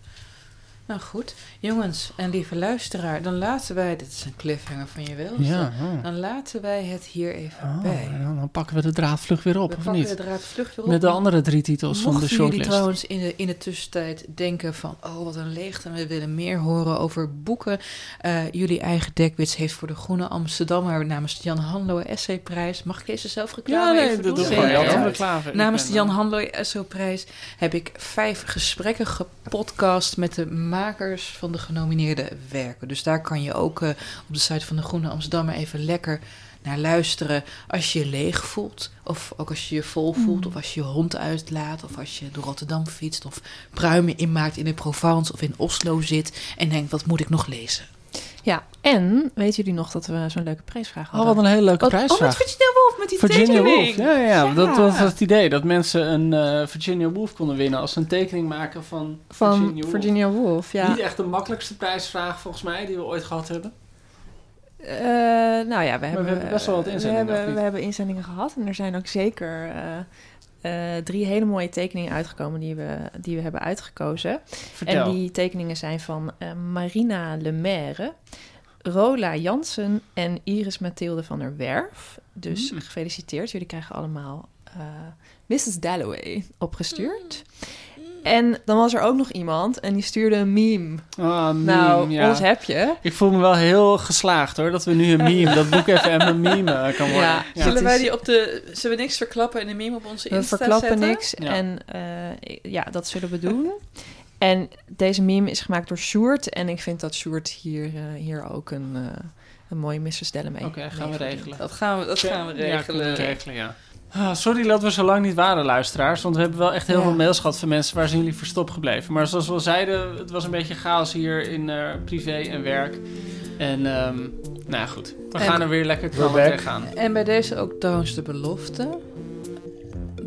Ja. Nou goed, jongens en lieve luisteraar, dan laten wij, dit is een cliffhanger van je welste, Ja, oh. dan laten wij het hier even Oh, bij. dan, dan pakken we de draad vlug weer op, we of pakken niet? de draad vlug weer op. Met de andere drie titels van de Mochten jullie shortlist. trouwens in de, in de tussentijd denken van... oh, wat een leegte, we willen meer horen over boeken. Eh, jullie eigen dekwits heeft voor de Groene Amsterdammer... namens de Jan Hanlo Essayprijs... mag ik deze zelf reclame Ja, nee, even dat doen? Ik Namens de Jan eh, Hanlo Essayprijs heb ik vijf gesprekken gepodcast... met de makers van de genomineerde werken. Dus daar kan je ook eh, op de site van de Groene Amsterdammer... even lekker naar luisteren als je je leeg voelt. Of ook als je je vol voelt. Of als je je hond uitlaat. Of als je door Rotterdam fietst. Of pruimen inmaakt in de Provence of in Oslo zit. En denkt, wat moet ik nog lezen? Ja, en weten jullie nog dat we zo'n leuke prijsvraag Oh, hadden? wat een hele leuke Wat- prijsvraag. Oh, met Virginia Woolf, met die Virginia tekening. Woolf. Ja, ja, ja. Dat was het idee. Dat mensen een eh, Virginia Woolf konden winnen als ze een tekening maken van, Van Virginia Woolf. Virginia Woolf, ja. Niet echt de makkelijkste prijsvraag volgens mij die we ooit gehad hebben. Eh, nou ja, we hebben, hebben best wel wat we inzendingen, of hebben, we hebben inzendingen gehad en er zijn ook zeker eh, eh, drie hele mooie tekeningen uitgekomen die we, die we hebben uitgekozen. Vertel. En die tekeningen zijn van eh, Marina Lemaire, Rola Jansen en Iris Mathilde van der Werf. Dus Mm. gefeliciteerd, jullie krijgen allemaal eh, Mrs. Dalloway opgestuurd. En dan was er ook nog iemand en die stuurde een meme. Ah, meme, nou, ja. ons heb je. Ik voel me wel heel geslaagd hoor, dat we nu een meme, dat boek FM een meme eh, kan worden. Ja, Ja. Zullen wij die op de... Zullen we niks verklappen en een meme op onze We Insta verklappen zetten? niks. Ja. En eh, ja, dat zullen we doen. En deze meme is gemaakt door Sjoerd. En ik vind dat Sjoerd hier, eh, hier ook een, eh, een mooie Mrs. Dellen mee Oké, gaan we regelen. Dat gaan we, dat gaan we Ja, regelen. we regelen, ja. Ah, sorry dat we zo lang niet waren, luisteraars. Want we hebben wel echt heel Ja. veel mails gehad van mensen waar zijn jullie verstopt gebleven. Maar zoals we al zeiden, het was een beetje chaos hier in eh, privé en werk. En ehm, nou ja, goed. We En- gaan er weer lekker knallen back. tegenaan. En bij deze ook trouwens de belofte...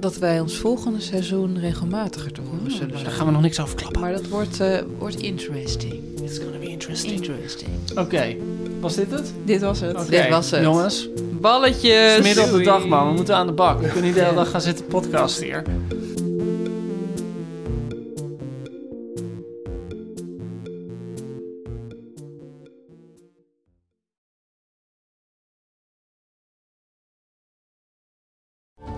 dat wij ons volgende seizoen regelmatiger te horen zullen Daar zijn. gaan we nog niks over klappen. Maar dat wordt, eh, wordt interesting. It's gonna be interesting. Interesting. Oké, was dit het? Dit was het. Dit was het. Jongens, het Balletjes. is midden op de Doei. dag, man. We moeten aan de bak. We kunnen niet de hele dag gaan zitten podcasten hier.